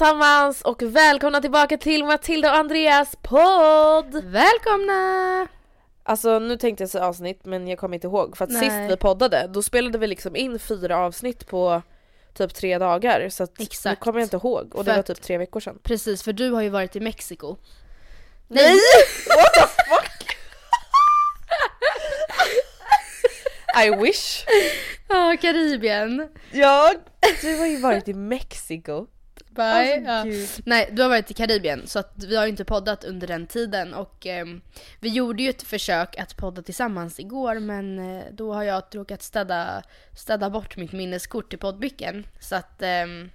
allesammans och välkomna tillbaka till Matilda och Andreas podd! Välkomna! Alltså nu tänkte jag säga avsnitt men jag kommer inte ihåg för att Nej. sist vi poddade då spelade vi liksom in fyra avsnitt på typ tre dagar så att nu Exakt. kommer jag inte ihåg och det För var typ tre veckor sedan. Precis, för du har ju varit i Mexiko. Nej! What the fuck? I wish! Ja, Karibien. Ja, du har ju varit i Mexiko. Bye. Alltså, ja. Nej, du har varit i Karibien så att vi har ju inte poddat under den tiden och ehm, vi gjorde ju ett försök att podda tillsammans igår men eh, då har jag råkat städa, städa bort mitt minneskort i poddbycken. Så att ehm,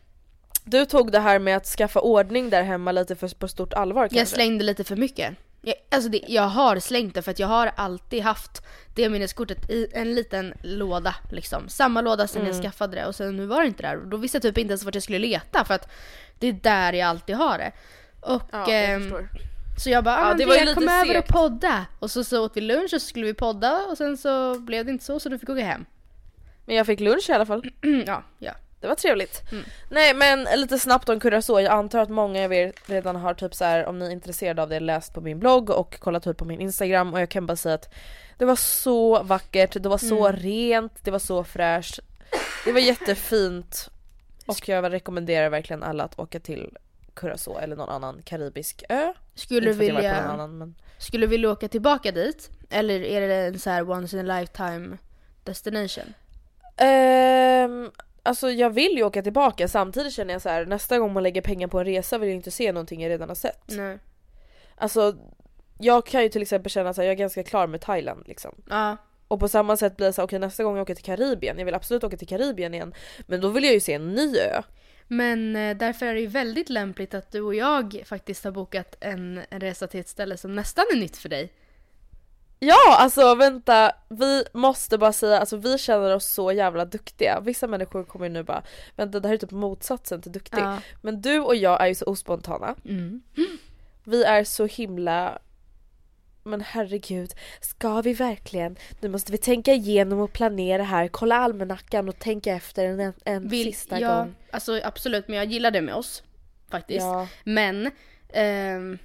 Du tog det här med att skaffa ordning där hemma lite för, på stort allvar kanske? jag slängde lite för mycket. Jag, alltså det, jag har slängt det för att jag har alltid haft det minneskortet i en liten låda liksom. Samma låda sen Mm. jag skaffade det och sen nu var det inte där. Och Då visste jag typ inte ens vart jag skulle leta för att det är där jag alltid har det. Och Ja, jag förstår. så jag bara, Ja, ah, det var lite kom över och podda. Och så, så åt vi lunch och så skulle vi podda och sen så blev det inte så så du fick åka hem. Men jag fick lunch i alla fall. ja, ja. Det var trevligt. Mm. Nej men lite snabbt om Curacao. Jag antar att många av er redan har typ så här, om ni är intresserade av det, läst på min blogg och kollat typ på min Instagram och jag kan bara säga att det var så vackert, det var så Mm. rent, det var så fräscht. Det var jättefint och jag rekommenderar verkligen alla att åka till Curacao eller någon annan karibisk ö. Skulle du vilja, annan, men... skulle vilja åka tillbaka dit? Eller är det en så här once in a lifetime destination? Ehm, alltså jag vill ju åka tillbaka samtidigt känner jag så här nästa gång man lägger pengar på en resa vill jag inte se någonting jag redan har sett. Nej. Alltså jag kan ju till exempel känna att jag är ganska klar med Thailand liksom. Ja. Och på samma sätt blir det så här, okej nästa gång jag åker till Karibien, jag vill absolut åka till Karibien igen. Men då vill jag ju se en ny ö. Men eh, därför är det ju väldigt lämpligt att du och jag faktiskt har bokat en, en resa till ett ställe som nästan är nytt för dig. Ja alltså vänta, vi måste bara säga, alltså vi känner oss så jävla duktiga. Vissa människor kommer ju nu bara, vänta det här är typ motsatsen till duktig. Ja. Men du och jag är ju så ospontana. Mm. Vi är så himla men herregud, ska vi verkligen? Nu måste vi tänka igenom och planera här, kolla almanackan och tänka efter en, en Vill, sista ja, gång. Alltså absolut, men jag gillar det med oss. Faktiskt. Ja. Men ehm,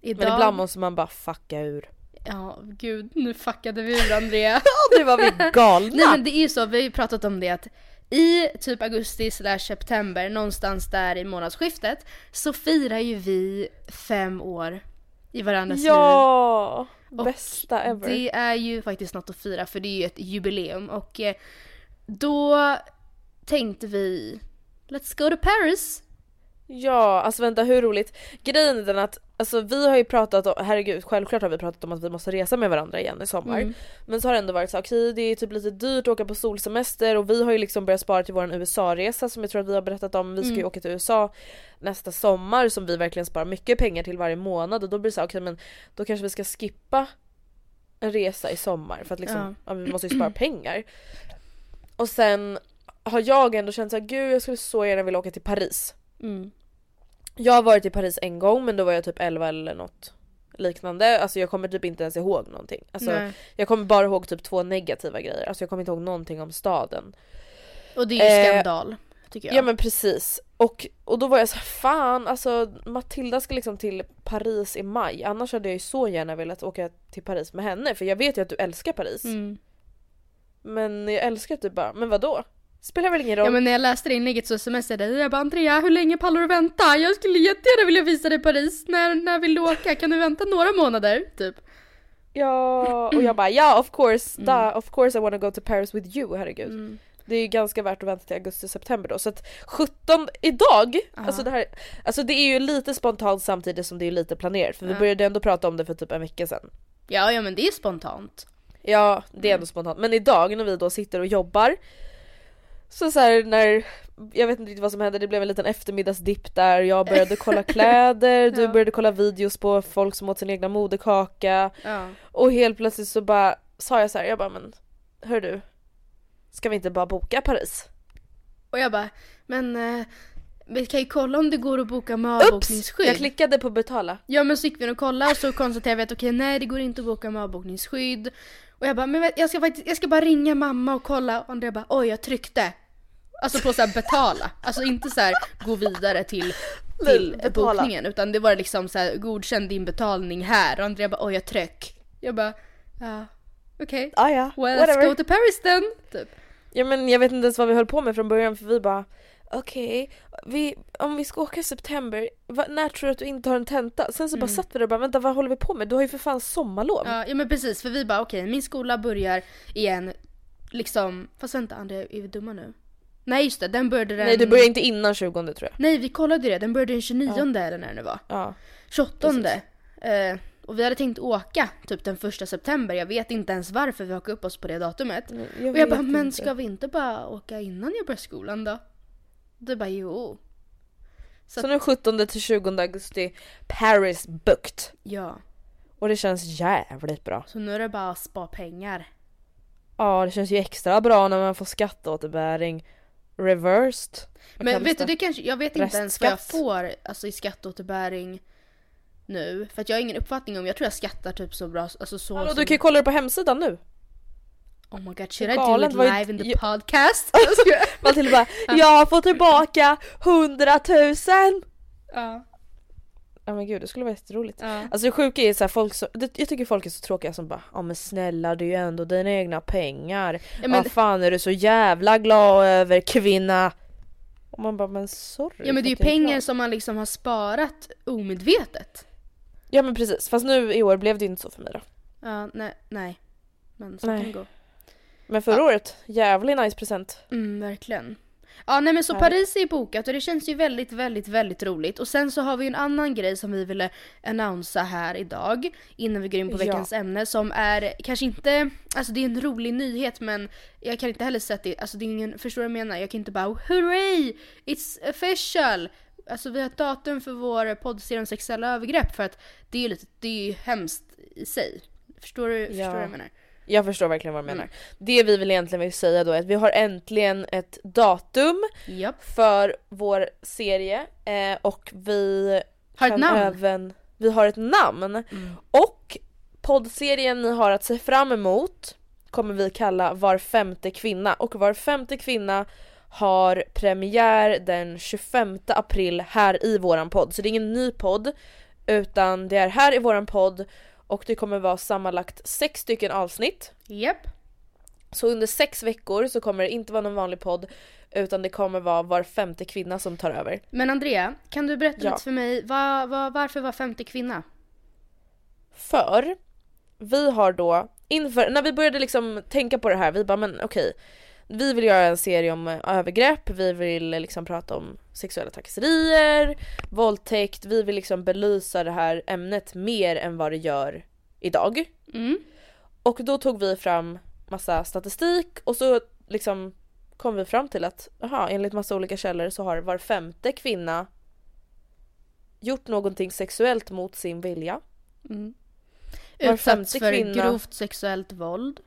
idag... Men ibland måste man bara fucka ur. Ja, gud, nu fuckade vi ur Andrea. Nu var vi galna! Nej men det är ju så, vi har ju pratat om det att i typ augusti slash september, någonstans där i månadsskiftet, så firar ju vi fem år i varandras liv. ja! Bästa ever. Det är ju faktiskt något att fira för det är ju ett jubileum och eh, då tänkte vi Let's go to Paris! Ja, alltså vänta hur roligt? Grejen är den att alltså, vi har ju pratat om, herregud självklart har vi pratat om att vi måste resa med varandra igen i sommar. Mm. Men så har det ändå varit så okej okay, det är typ lite dyrt att åka på solsemester och vi har ju liksom börjat spara till vår USA-resa som jag tror att vi har berättat om. Vi ska ju Mm. åka till USA nästa sommar som vi verkligen sparar mycket pengar till varje månad och då blir det så okej men då kanske vi ska skippa en resa i sommar för att liksom, Ja. ja. vi måste ju spara pengar. Och sen har jag ändå känt såhär, gud jag skulle så gärna vilja åka till Paris. Mm. Jag har varit i Paris en gång men då var jag typ 11 eller något liknande. Alltså jag kommer typ inte ens ihåg någonting. Alltså, Nej. jag kommer bara ihåg typ två negativa grejer. Alltså jag kommer inte ihåg någonting om staden. Och det är ju Eh, skandal. Tycker jag. Ja, men precis. Och, och då var jag så här, fan alltså Matilda ska liksom till Paris i maj. Annars hade jag ju så gärna velat åka till Paris med henne. För jag vet ju att du älskar Paris. Mm. Men jag älskar att du bara, men vadå? Spelar väl ingen roll? Ja men när jag läste det inlägget så smsade jag jag bara Andrea hur länge pallar du vänta? Jag skulle jättegärna vilja visa dig Paris. När, när vill du åka? Kan du vänta några månader? Typ. Ja, och jag bara ja of course, da, of course I wanna go to Paris with you, herregud. Mm. Det är ju ganska värt att vänta till augusti-september då. Så att 17, idag, alltså det här, alltså det är ju lite spontant samtidigt som det är lite planerat. För vi Ja. började ändå prata om det för typ en vecka sedan. Ja ja men det är spontant. Ja, det är ändå spontant. Men idag när vi då sitter och jobbar så så här när, jag vet inte riktigt vad som hände, det blev en liten eftermiddagsdipp där jag började kolla kläder, du Ja. började kolla videos på folk som åt sin egna moderkaka Ja. och helt plötsligt så bara sa jag så här, jag bara men hör du, ska vi inte bara boka Paris? Och jag bara men eh, vi kan ju kolla om det går att boka med avbokningsskydd. Jag klickade på betala. Ja men så gick vi och kollade och så konstaterade vi att okej nej det går inte att boka med avbokningsskydd. Och jag bara men jag ska jag ska bara ringa mamma och kolla och Andrea bara oj jag tryckte. Alltså på såhär betala, alltså inte så här gå vidare till, till Betala. bokningen utan det var liksom så här godkänn din betalning här och Andrea bara oj jag tryck. Jag bara ja okej. Ah, ja, Well let's whatever. go to Paris then. Typ. Ja men jag vet inte ens vad vi höll på med från början för vi bara okej, vi, om vi ska åka i september, va, när tror du att du inte har en tenta? Sen så bara satt vi där och bara vänta vad håller vi på med? Du har ju för fan sommarlov. Ja, ja men precis för vi bara okej min skola börjar igen liksom, fast vänta Andrea är vi dumma nu? Nej just det, den började den... Nej du börjar inte innan 20 tror jag. Nej vi kollade det, den började den 29 eller när det var. Ja. 28. Precis. Eh, och vi hade tänkt åka typ den första september, jag vet inte ens varför vi hakade upp oss på det datumet. Jag och jag bara, men inte. ska vi inte bara åka innan jag börjar skolan då? Du bara, jo. Så Så nu 17 till 20 augusti, Paris booked. Ja, Och det känns jävligt bra. så nu är det bara att spara pengar. Ja det känns ju extra bra när man får skatteåterbäring reversed. Vad Men vet du, det kanske, jag vet inte ens vad jag Restskatt. får alltså, i skatteåterbäring nu. För att jag har ingen uppfattning om, jag tror jag skattar typ så bra, alltså så Hallå, som... du kan ju kolla det på hemsidan nu. Oh my god, should I do it live in the jag- podcast? Matilda bara jag får tillbaka 100 000! ja. Ja men gud det skulle vara jätteroligt. ja. Alltså det sjuka är så här, folk så, det, jag tycker folk är så tråkiga som bara ja men snälla det är ju ändå dina egna pengar. Ja, men- Vad fan är du så jävla glad över kvinna? Och man bara men sorry. Ja men det är ju pengar som man liksom har sparat omedvetet. Ja men precis fast nu i år blev det inte så för mig då. Ja, nej, nej. Men så Nej. kan det gå. Men förra året, jävligt nice present. Mm, verkligen. Ja nej men så. Paris är bokat och det känns ju väldigt, väldigt, väldigt roligt. Och sen så har vi en annan grej som vi ville annonsa här idag innan vi går in på Ja. veckans ämne som är kanske inte, alltså det är en rolig nyhet men jag kan inte heller att det, alltså det är ingen, förstår du vad jag menar? Jag kan inte bara hurray! It's official! Alltså vi har ett datum för vår poddserie om sexuella övergrepp för att det är ju lite, det är ju hemskt i sig. Förstår du, förstår du vad jag menar? Jag förstår verkligen vad du Mm. menar. Det vi vill egentligen vill säga då är att vi har äntligen ett datum Japp. för vår serie eh, och vi Har ett namn. Även, vi har ett namn. Mm. Och poddserien ni har att se fram emot kommer vi kalla Var femte kvinna och Var femte kvinna har premiär den 25 april här i våran podd. Så det är ingen ny podd utan det är här i våran podd och det kommer vara sammanlagt sex stycken avsnitt. Japp. Så under sex veckor så kommer det inte vara någon vanlig podd utan det kommer vara var femte kvinna som tar över. Men Andrea, kan du berätta Ja. lite för mig, vad, vad, varför var femte kvinna? För vi har då inför, när vi började liksom tänka på det här, vi bara men okej vi vill göra en serie om eh, övergrepp, vi vill eh, liksom prata om sexuella trakasserier, våldtäkt, vi vill liksom belysa det här ämnet mer än vad det gör idag. Mm. Och då tog vi fram massa statistik och så liksom kom vi fram till att aha, enligt massa olika källor så har var femte kvinna gjort någonting sexuellt mot sin vilja. Mm. Var Utsatts femte för kvinna- grovt sexuellt våld.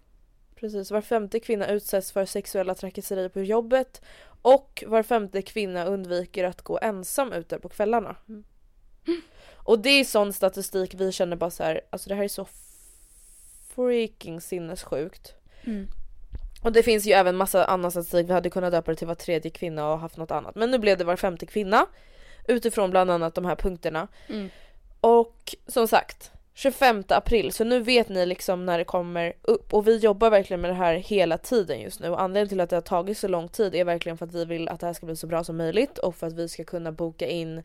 Precis, var femte kvinna utsätts för sexuella trakasserier på jobbet och var femte kvinna undviker att gå ensam ute på kvällarna. Och det är sån statistik vi känner bara så här, alltså det här är så freaking sinnessjukt. Mm. Och det finns ju även massa annan statistik, vi hade kunnat döpa det till var tredje kvinna och haft något annat. Men nu blev det var femte kvinna utifrån bland annat de här punkterna. Mm. Och som sagt, 25 april, så nu vet ni liksom när det kommer upp och vi jobbar verkligen med det här hela tiden just nu och anledningen till att det har tagit så lång tid är verkligen för att vi vill att det här ska bli så bra som möjligt och för att vi ska kunna boka in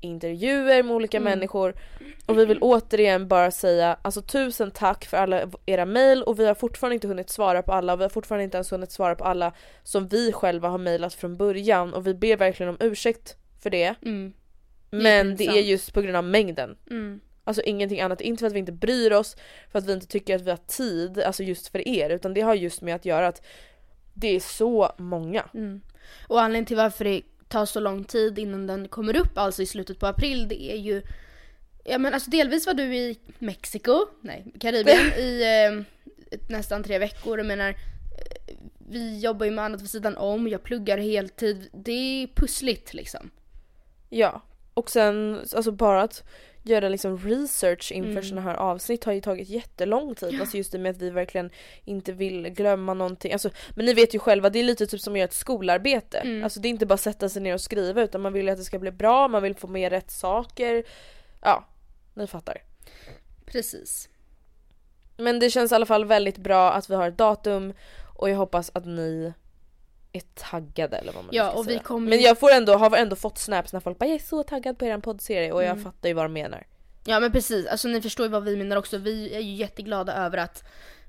intervjuer med olika Mm. människor och vi vill återigen bara säga alltså tusen tack för alla era mejl och vi har fortfarande inte hunnit svara på alla och vi har fortfarande inte ens hunnit svara på alla som vi själva har mejlat från början och vi ber verkligen om ursäkt för det Mm. men det är pinsamt. just på grund av mängden Mm. Alltså ingenting annat, inte för att vi inte bryr oss, för att vi inte tycker att vi har tid, alltså just för er, utan det har just med att göra att det är så många. Mm. Och anledningen till varför det tar så lång tid innan den kommer upp, alltså i slutet på april, det är ju Ja men alltså delvis var du i Mexiko, nej Karibien, i eh, nästan tre veckor. Jag menar, eh, vi jobbar ju med annat vid sidan om, jag pluggar heltid. Det är pussligt liksom. Ja. Och sen, alltså bara att göra liksom research inför Mm. sådana här avsnitt har ju tagit jättelång tid. Alltså just det med att vi verkligen inte vill glömma någonting. Alltså, men ni vet ju själva, det är lite typ som att göra ett skolarbete. Mm. Alltså det är inte bara sätta sig ner och skriva utan man vill ju att det ska bli bra, man vill få med rätt saker. Ja, ni fattar. Precis. Men det känns i alla fall väldigt bra att vi har ett datum och jag hoppas att ni är taggade eller vad man Ja, ska och vi säga. kommer Men ju- jag får ändå, har ändå fått snaps när folk bara jag är så taggad på er poddserie och jag Mm. fattar ju vad de menar. Ja men precis, alltså ni förstår ju vad vi menar också. Vi är ju jätteglada över att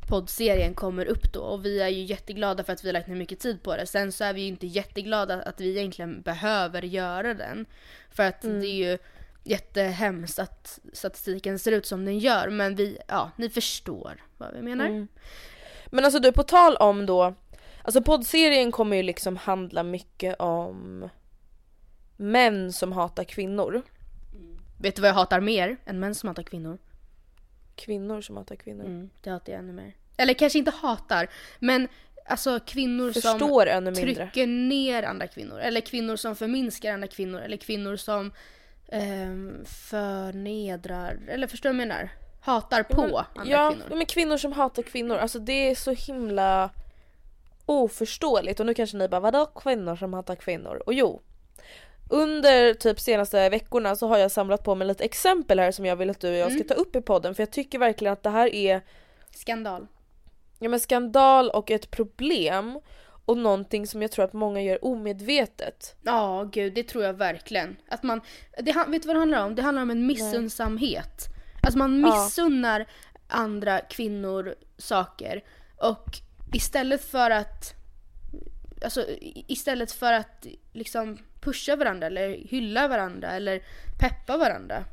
poddserien kommer upp då och vi är ju jätteglada för att vi har lagt ner mycket tid på det. Sen så är vi ju inte jätteglada att vi egentligen behöver göra den. För att Mm. det är ju jättehemskt att statistiken ser ut som den gör men vi, ja ni förstår vad vi menar. Mm. Men alltså du, på tal om då, alltså poddserien kommer ju liksom handla mycket om män som hatar kvinnor. Vet du vad jag hatar mer än män som hatar kvinnor? Kvinnor som hatar kvinnor. Mm, det hatar jag ännu mer. Eller kanske inte hatar, men alltså kvinnor som Förstår mindre. trycker ner andra kvinnor. Eller kvinnor som förminskar andra kvinnor. Eller kvinnor som ehm, förnedrar. Eller förstår du vad jag menar? Hatar på men, andra ja, kvinnor. men kvinnor som hatar kvinnor, alltså det är så himla oförståeligt och nu kanske ni bara vadå kvinnor som hatar kvinnor? Och jo, under typ senaste veckorna så har jag samlat på mig lite exempel här som jag vill att du och jag ska Mm. ta upp i podden för jag tycker verkligen att det här är Skandal. ja, men skandal och ett problem och någonting som jag tror att många gör omedvetet. Ja, gud, det tror jag verkligen. Att man, det, han- vet du vad det handlar om? Det handlar om en missundsamhet. Alltså man Ja. missunnar andra kvinnor saker och istället för att Alltså istället för att liksom pusha varandra eller hylla varandra eller peppa varandra.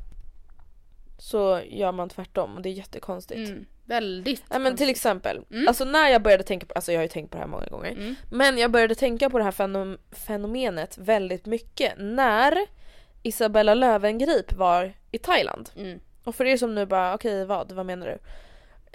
Så gör man tvärtom och det är jättekonstigt. Mm, väldigt Nej men till exempel, Mm. alltså när jag började tänka på, alltså jag har ju tänkt på det här många gånger. Mm. Men jag började tänka på det här fenom- fenomenet väldigt mycket när Isabella Löwengrip var i Thailand. Mm. Och för er som nu bara, okej vad, vad menar du?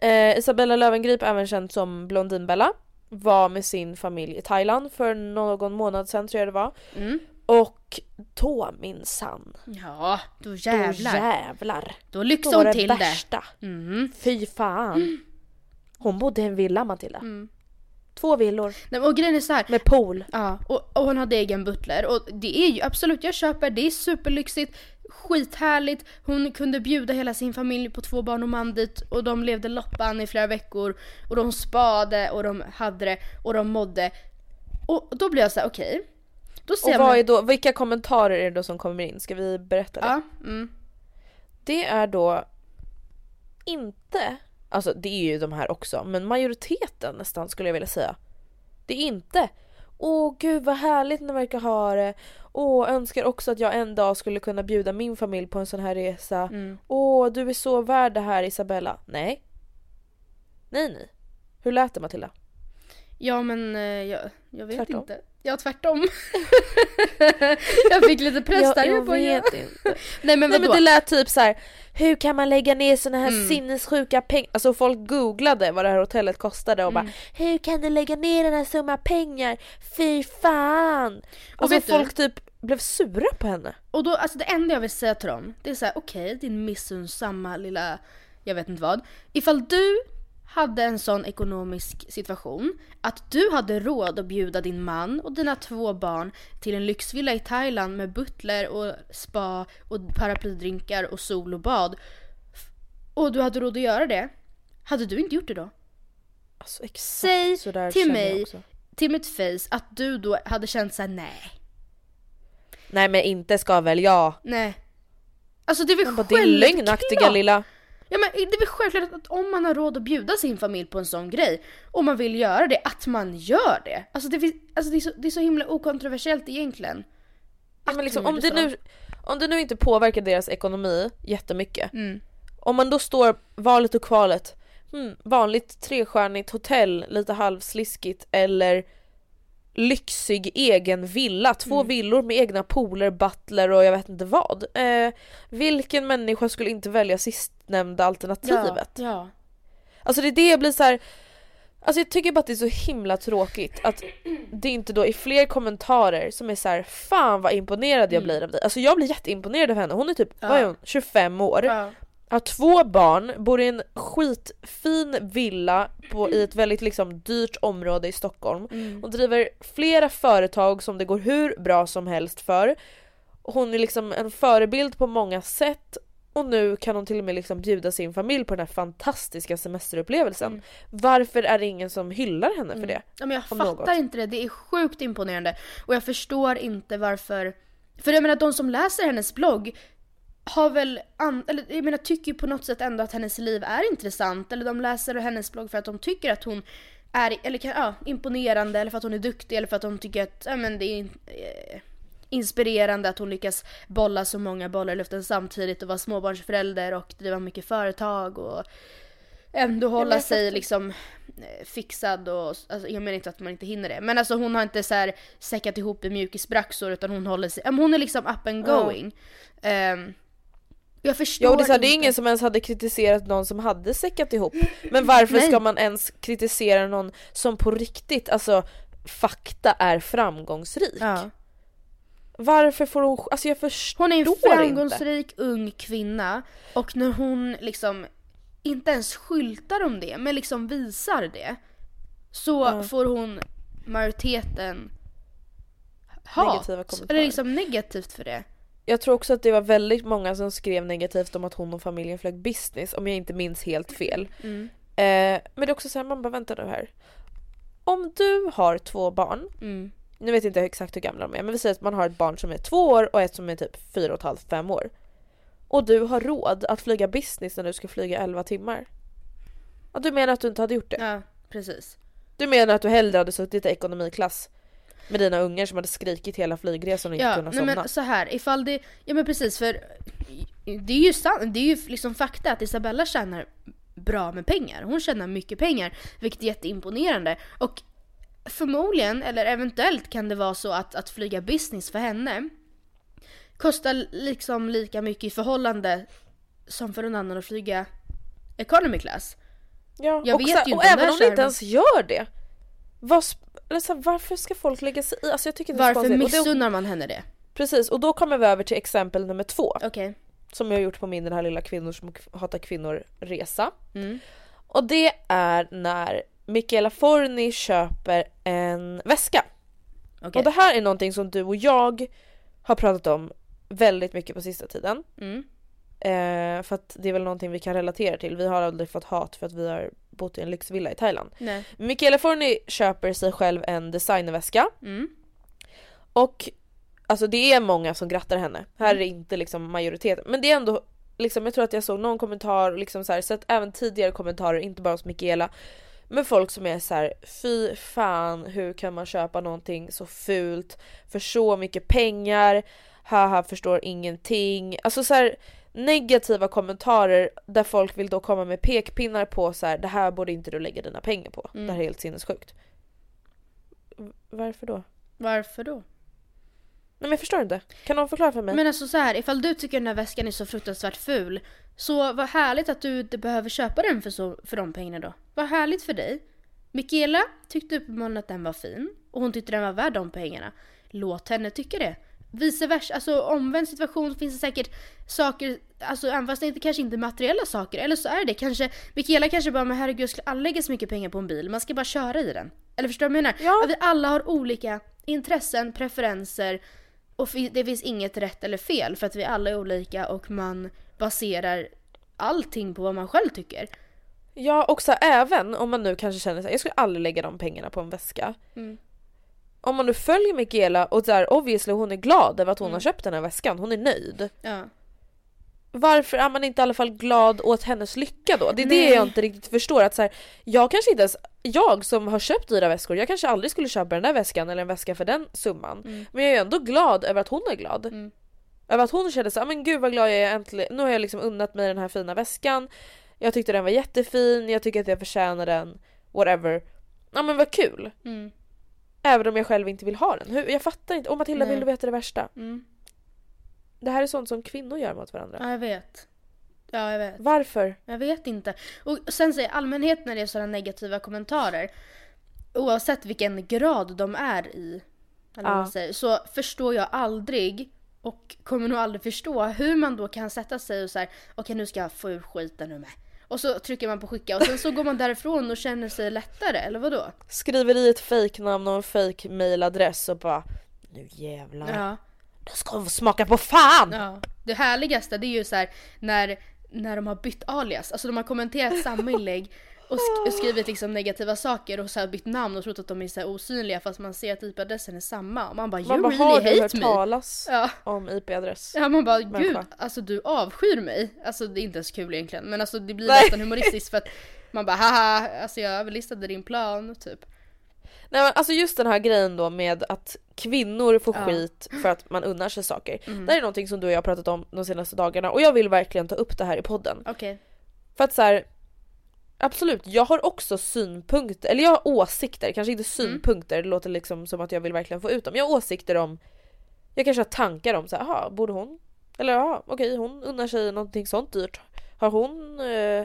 Eh, Isabella Löwengrip, även känd som Blondinbella, var med sin familj i Thailand för någon månad sedan tror jag det var. Mm. Och då minsann, Ja, då då jävlar. jävlar. Då Då lyxade var hon det till det. värsta. Mm. Fy fan. Hon bodde i en villa Matilda. Mm. Två villor Nej, och grejen är så här, med pool. Ja, och, och hon hade egen butler och det är ju absolut, jag köper, det är superlyxigt, skithärligt. Hon kunde bjuda hela sin familj på två barn och man dit och de levde loppan i flera veckor och de spade och de hade det och de mådde. Och då blir jag så här: okej. Då ser Och vad man... är då, vilka kommentarer är det då som kommer in? Ska vi berätta det? Ja, mm. Det är då inte, alltså det är ju de här också, men majoriteten nästan skulle jag vilja säga Det är inte Åh gud vad härligt ni verkar ha det. Åh önskar också att jag en dag skulle kunna bjuda min familj på en sån här resa. Mm. Åh du är så värd det här Isabella. Nej. Nej nej. Hur lät det Matilda? Ja men eh, jag, jag vet Tvärtom. inte. Ja tvärtom. jag fick lite press jag, där. jag Jag bara, ja. vet inte. Nej men Nej men det lät typ så här. Hur kan man lägga ner såna här Mm. sinnessjuka pengar? Alltså folk googlade vad det här hotellet kostade och Mm. bara Hur kan du lägga ner den här summan pengar? Fy fan! Och Alltså vet du? folk typ blev sura på henne. Och då, alltså det enda jag vill säga till dem, det är så här: okej din missunnsamma lilla, jag vet inte vad. Ifall du hade en sån ekonomisk situation att du hade råd att bjuda din man och dina två barn till en lyxvilla i Thailand med butler och spa och paraplydrinkar och sol och bad. Och du hade råd att göra det. Hade du inte gjort det då? Alltså exakt Säg till mig, till mitt face, att du då hade känt såhär nej. Nej men inte ska väl jag? Nej. Alltså det är väl Man bara, din självklart. lögnaktiga lilla... Ja men det är väl självklart att om man har råd att bjuda sin familj på en sån grej och man vill göra det, att man gör det. Alltså det, finns, alltså det, är, så, det är så himla okontroversiellt egentligen. Ja, men liksom, om, det nu, om det nu inte påverkar deras ekonomi jättemycket. Mm. Om man då står valet och kvalet. Hmm, vanligt trestjärnigt hotell, lite halvsliskigt eller lyxig egen villa. Två Mm. villor med egna pooler, butler och jag vet inte vad. Eh, vilken människa skulle inte välja sistnämnda alternativet? Ja, ja. Alltså det är det jag blir så här. Alltså jag tycker bara att det är så himla tråkigt att det inte då är fler kommentarer som är så här: fan vad imponerad jag blir av dig. Alltså jag blir jätteimponerad av henne, hon är typ, Ja. vad är hon, 25 år. ja. Har två barn, bor i en skitfin villa på, i ett väldigt liksom dyrt område i Stockholm Mm. och driver flera företag som det går hur bra som helst för. Hon är liksom en förebild på många sätt och nu kan hon till och med liksom bjuda sin familj på den här fantastiska semesterupplevelsen. Mm. Varför är det ingen som hyllar henne för det? Ja, men jag fattar något. inte det, det är sjukt imponerande. Och jag förstår inte varför... För jag menar de som läser hennes blogg har väl, an, eller jag menar tycker ju på något sätt ändå att hennes liv är intressant. Eller de läser hennes blogg för att de tycker att hon är eller, kan- ja, imponerande eller för att hon är duktig eller för att de tycker att ja, men det är eh, inspirerande att hon lyckas bolla så många bollar i luften samtidigt och vara småbarnsförälder och driva mycket företag och ändå hålla sig fattar. liksom eh, fixad och, alltså, jag menar inte att man inte hinner det. Men alltså hon har inte så här säckat ihop i mjukisbraxor utan hon håller sig, hon är liksom up and going. Ehm, jag förstår Ja och det är, så här, det är inte. ingen som ens hade kritiserat någon som hade säckat ihop. Men varför ska man ens kritisera någon som på riktigt, alltså fakta är framgångsrik? Ja. Varför får hon, alltså jag förstår Hon är en inte. framgångsrik ung kvinna och när hon liksom inte ens skyltar om det men liksom visar det så Ja. får hon majoriteten hat. Eller liksom negativt för det. Jag tror också att det var väldigt många som skrev negativt om att hon och familjen flög business om jag inte minns helt fel. Mm. Eh, men det är också så här, man bara vänta nu här. Om du har två barn, Mm. nu vet jag inte exakt hur gamla de är men vi säger att man har ett barn som är två år och ett som är typ fyra och ett halvt, fem år. Och du har råd att flyga business när du ska flyga 11 timmar. Och du menar att du inte hade gjort det? Ja, precis. Du menar att du hellre hade suttit i ekonomiklass med dina ungar som hade skrikit hela flygresan och inte Ja, kunnat somna? men så här, ifall det, ja men precis för det är ju sant, det är ju liksom fakta att Isabella tjänar bra med pengar. Hon tjänar mycket pengar, vilket är jätteimponerande. Och förmodligen, eller eventuellt kan det vara så att, att flyga business för henne kostar liksom lika mycket i förhållande som för en annan att flyga economy class. Ja, Jag och, vet så, ju och inte även om det inte ens gör det. Vad, eller så här, varför ska folk lägga sig i? Alltså jag tycker det är Varför konstigt. Och det- missunnar man henne det? Precis, och då kommer vi över till exempel nummer två. Okej. Som jag har gjort på min den här lilla kvinnor som hatar kvinnor-resa. Mm. Och det är när Michaela Forni köper en väska. Okej. Och det här är någonting som du och jag har pratat om väldigt mycket på sista tiden. Mm. Eh, för att det är väl någonting vi kan relatera till. Vi har aldrig fått hat för att vi har bott i en lyxvilla i Thailand. Nej. Michaela Forni köper sig själv en designerväska Mm. och alltså det är många som grattar henne. Här är det inte liksom majoriteten. Men det är ändå liksom, jag tror att jag såg någon kommentar liksom så här, sett även tidigare kommentarer, inte bara hos Michaela. med folk som är så här: fy fan hur kan man köpa någonting så fult för så mycket pengar, haha förstår ingenting. Alltså så här, negativa kommentarer där folk vill då komma med pekpinnar på så här, det här borde inte du lägga dina pengar på. Mm. Det här är helt sinnessjukt. Varför då? Varför då? Nej men jag förstår inte. Kan någon förklara för mig? Men alltså så här, ifall du tycker den här väskan är så fruktansvärt ful, så vad härligt att du inte behöver köpa den för, så, för de pengarna då. Vad härligt för dig. Mikaela tyckte uppenbarligen att den var fin och hon tyckte den var värd de pengarna. Låt henne tycka det. Vice versa, alltså omvänd situation finns det säkert saker, alltså även fast det inte, kanske inte är materiella saker, eller så är det kanske, Mikaela kanske bara men herregud jag skulle aldrig lägga så mycket pengar på en bil, man ska bara köra i den. Eller förstår du vad jag menar? Ja. Att vi alla har olika intressen, preferenser och det finns inget rätt eller fel för att vi alla är olika och man baserar allting på vad man själv tycker. Ja och så här, även om man nu kanske känner att jag skulle aldrig lägga de pengarna på en väska. Mm. Om man nu följer Michaela och där obviously hon är glad över att hon Mm. har köpt den här väskan, hon är nöjd. Ja. Varför är man inte i alla fall glad åt hennes lycka då? Det är Nej. det jag inte riktigt förstår. Att så här, jag kanske inte ens, jag som har köpt dyra väskor, jag kanske aldrig skulle köpa den där väskan eller en väska för den summan. Mm. Men jag är ändå glad över att hon är glad. Mm. Över att hon kände såhär, men gud vad glad jag är äntligen, nu har jag liksom unnat mig den här fina väskan. Jag tyckte den var jättefin, jag tycker att jag förtjänar den, whatever. Ja men vad kul! Mm. Även om jag själv inte vill ha den. Hur, jag fattar inte. Och Matilda Nej. vill du veta det värsta? Mm. Det här är sånt som kvinnor gör mot varandra. Ja, jag vet. Ja, jag vet. Varför? Jag vet inte. Och sen säger allmänhet när det är sådana negativa kommentarer, oavsett vilken grad de är i, eller Ja. säger, så förstår jag aldrig och kommer nog aldrig förstå hur man då kan sätta sig och säga okej nu ska jag få ur skiten nu med. Och så trycker man på skicka och sen så går man därifrån och känner sig lättare, eller vadå? Skriver i ett fejknamn och en fejk mailadress och bara nu jävlar. Ja. Det ska få smaka på fan! Ja. Det härligaste det är ju så här när, när de har bytt alias, alltså de har kommenterat samma inlägg och sk- skrivit liksom negativa saker och så bytt namn och trott att de är så osynliga fast man ser att IP-adressen är samma och man bara Man you bara, har really hate me. talas Ja. om IP-adress? ja man bara gud, Människa. alltså du avskyr mig. Alltså det är inte ens kul egentligen men alltså det blir Nej. nästan humoristiskt för att man bara haha, alltså jag överlistade din plan typ. Nej men alltså just den här grejen då med att kvinnor får Ja. skit för att man unnar sig saker. Mm. Det här är någonting som du och jag har pratat om de senaste dagarna och jag vill verkligen ta upp det här i podden. Okej. För att så här, Absolut, jag har också synpunkter, eller jag har åsikter, kanske inte synpunkter, det låter liksom som att jag vill verkligen få ut dem. Jag har åsikter om, jag kanske har tankar om så här, aha, borde hon? Eller ja, okej hon unnar sig någonting sånt dyrt. Har hon eh,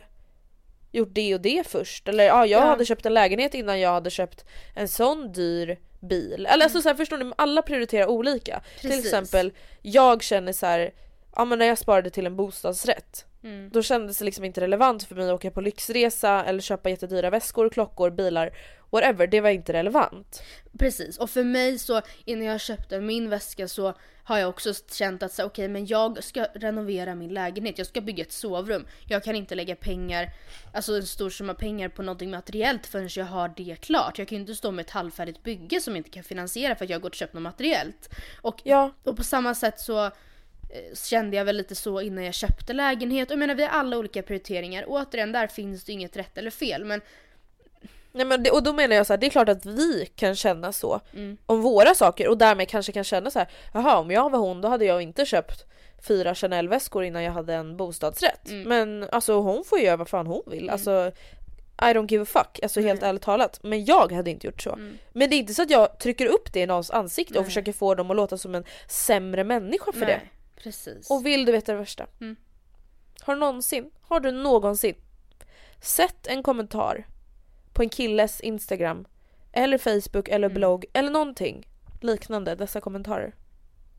gjort det och det först? Eller ja, jag Ja. hade köpt en lägenhet innan jag hade köpt en sån dyr bil. Eller alltså så här, förstår ni, alla prioriterar olika. Till Precis. exempel, jag känner så här, ja men när jag sparade till en bostadsrätt Mm. då kändes det liksom inte relevant för mig att åka på lyxresa eller köpa jättedyra väskor, klockor, bilar, whatever. Det var inte relevant. Precis, och för mig så innan jag köpte min väska så har jag också känt att så, okej men jag ska renovera min lägenhet, jag ska bygga ett sovrum. Jag kan inte lägga pengar, alltså en stor summa pengar på någonting materiellt förrän jag har det klart. Jag kan ju inte stå med ett halvfärdigt bygge som jag inte kan finansiera för att jag har gått och köpt något materiellt. Och, Ja, och på samma sätt så kände jag väl lite så innan jag köpte lägenhet. Och jag menar vi har alla olika prioriteringar. Återigen, där finns det inget rätt eller fel. Men nej men det, och då menar jag så här, det är klart att vi kan känna så Mm. om våra saker och därmed kanske kan känna så här, jaha om jag var hon då hade jag inte köpt fyra Chanel-väskor innan jag hade en bostadsrätt. Mm. Men alltså hon får göra vad fan hon vill. Alltså I don't give a fuck, alltså helt Nej. ärligt talat. Men jag hade inte gjort så. Mm. Men det är inte så att jag trycker upp det i någons ansikte och Nej. försöker få dem att låta som en sämre människa för det. Precis. Och vill du veta det värsta? Mm. Har du någonsin, har du någonsin sett en kommentar på en killes instagram eller facebook eller Mm. blogg eller någonting liknande dessa kommentarer?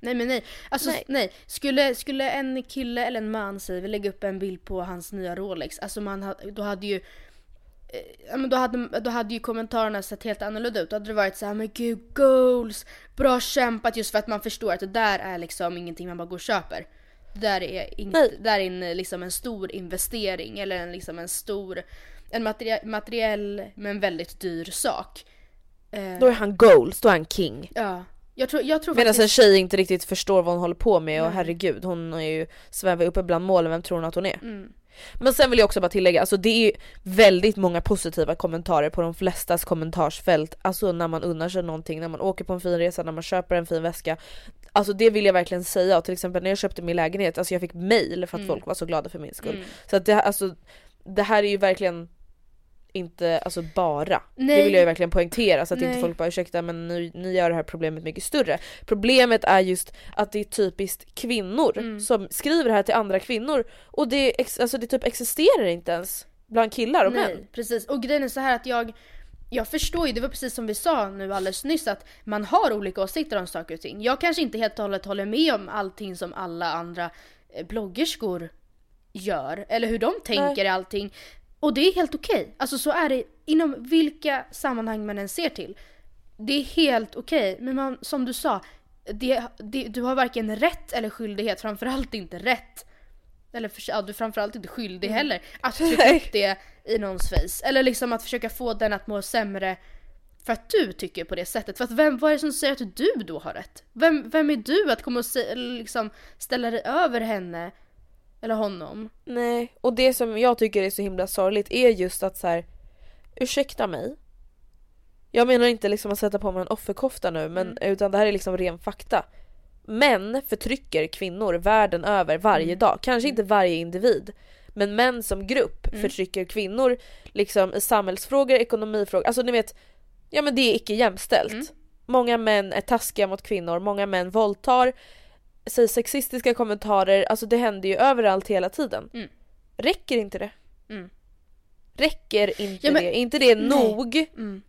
Nej men nej. Alltså Nej. nej. Skulle, skulle en kille eller en man säger vi lägga upp en bild på hans nya Rolex. Alltså man då hade ju men då hade, då hade ju kommentarerna sett helt annorlunda ut. Då hade det varit så här, men gud goals, bra kämpat just för att man förstår att det där är liksom ingenting man bara går och köper. Det där är, Nej. där är en, liksom en stor investering eller en, liksom en stor, en materie- materiell men väldigt dyr sak. Eh, Då är han goals, då är han king. ja. Jag tror, jag tror Medan en faktiskt... tjej inte riktigt förstår vad hon håller på med och Nej. herregud hon är ju svävar uppe bland molnen, vem tror hon att hon är? Mm. Men sen vill jag också bara tillägga, alltså det är väldigt många positiva kommentarer på de flestas kommentarsfält. Alltså när man unnar sig någonting, när man åker på en fin resa, när man köper en fin väska. Alltså det vill jag verkligen säga och till exempel när jag köpte min lägenhet, alltså jag fick mail för att Mm. folk var så glada för min skull. Mm. Så att det, alltså, det här är ju verkligen inte alltså bara. Det Nej. vill jag ju verkligen poängtera så att inte Nej. folk bara ursäkta men ni, ni gör det här problemet mycket större. Problemet är just att det är typiskt kvinnor Mm. som skriver det här till andra kvinnor och det, alltså det typ existerar inte ens bland killar och män. Nej, precis. Och grejen är så här att jag, jag förstår ju, det var precis som vi sa nu alldeles nyss att man har olika åsikter om saker och ting. Jag kanske inte helt och hållet håller med om allting som alla andra eh, bloggerskor gör eller hur de tänker i allting. Och det är helt okej. Alltså så är det inom vilka sammanhang man än ser till. Det är helt okej, men man, som du sa, det, det, du har varken rätt eller skyldighet, framförallt inte rätt. Eller för, ja, du är framförallt inte skyldig heller att trycka upp det i någons face. Eller liksom att försöka få den att må sämre för att du tycker på det sättet. För att vem, vad är det som säger att du då har rätt? Vem, vem är du att komma och se, liksom ställa dig över henne? Eller honom? Nej, och det som jag tycker är så himla sorgligt är just att så här, ursäkta mig. Jag menar inte liksom att sätta på mig en offerkofta nu men utan det här är liksom ren fakta. Män förtrycker kvinnor världen över varje dag, kanske inte varje individ. Men män som grupp förtrycker kvinnor liksom i samhällsfrågor, ekonomifrågor, alltså ni vet, ja men det är icke jämställt. Många män är taskiga mot kvinnor, många män våldtar, säger sexistiska kommentarer, alltså det händer ju överallt hela tiden. Mm. Räcker inte det? Mm. Räcker inte Ja, men- det? Är inte det Nej. nog? Mm.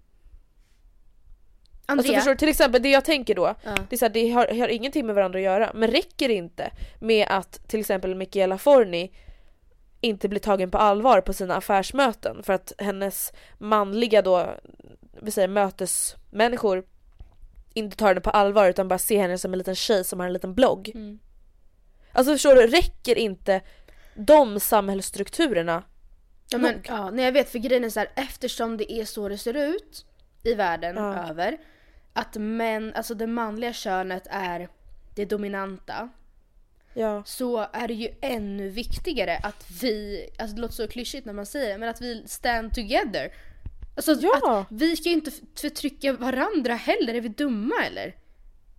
Alltså förstår till exempel det jag tänker då, Ja. det, är så här, det har, har ingenting med varandra att göra, men räcker det inte med att till exempel Michaela Forni inte blir tagen på allvar på sina affärsmöten för att hennes manliga då, vi säger mötesmänniskor inte tar henne på allvar utan bara ser henne som en liten tjej som har en liten blogg. Mm. Alltså förstår du, räcker inte de samhällsstrukturerna Ja, men, nog? ja, nej jag vet för grejen är så här, eftersom det är så det ser ut i världen Ja. över. Att män, alltså det manliga könet är det dominanta. Ja. Så är det ju ännu viktigare att vi, alltså det låter så klyschigt när man säger det, men att vi stand together. Alltså Ja. att vi ska ju inte förtrycka varandra heller, är vi dumma eller?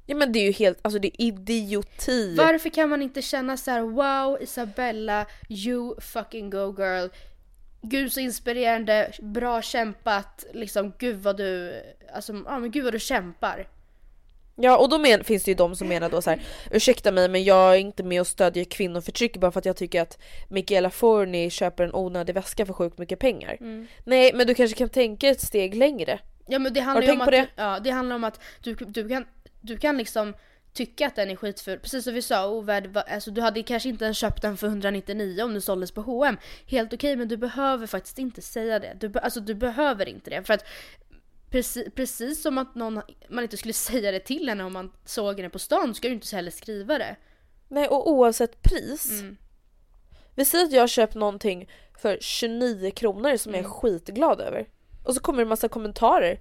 ja men det är ju helt, alltså det är idioti. Varför kan man inte känna så här: wow Isabella, you fucking go girl. Gud så inspirerande, bra kämpat, liksom gud vad du, alltså ja men gud vad du kämpar. Ja och då men, finns det ju de som menar då så här: ursäkta mig men jag är inte med och stödjer kvinnoförtryck bara för att jag tycker att Michaela Forni köper en onödig väska för sjukt mycket pengar. Mm. Nej men du kanske kan tänka ett steg längre. Ja men det handlar du ju om att, det? Du, ja, det handlar om att du, du, kan, du kan liksom tycka att den är skitful. Precis som vi sa, ovärd, alltså, du hade kanske inte ens köpt den för 199 om den såldes på H&M. Helt okej men du behöver faktiskt inte säga det. Du, alltså, du behöver inte det. För att precis, precis som att någon, man inte skulle säga det till henne om man såg henne på stan ska du inte heller skriva det. Nej och oavsett pris. Mm. Vi säger att jag köpt någonting för 29 kronor som Mm. jag är skitglad över. Och så kommer det en massa kommentarer.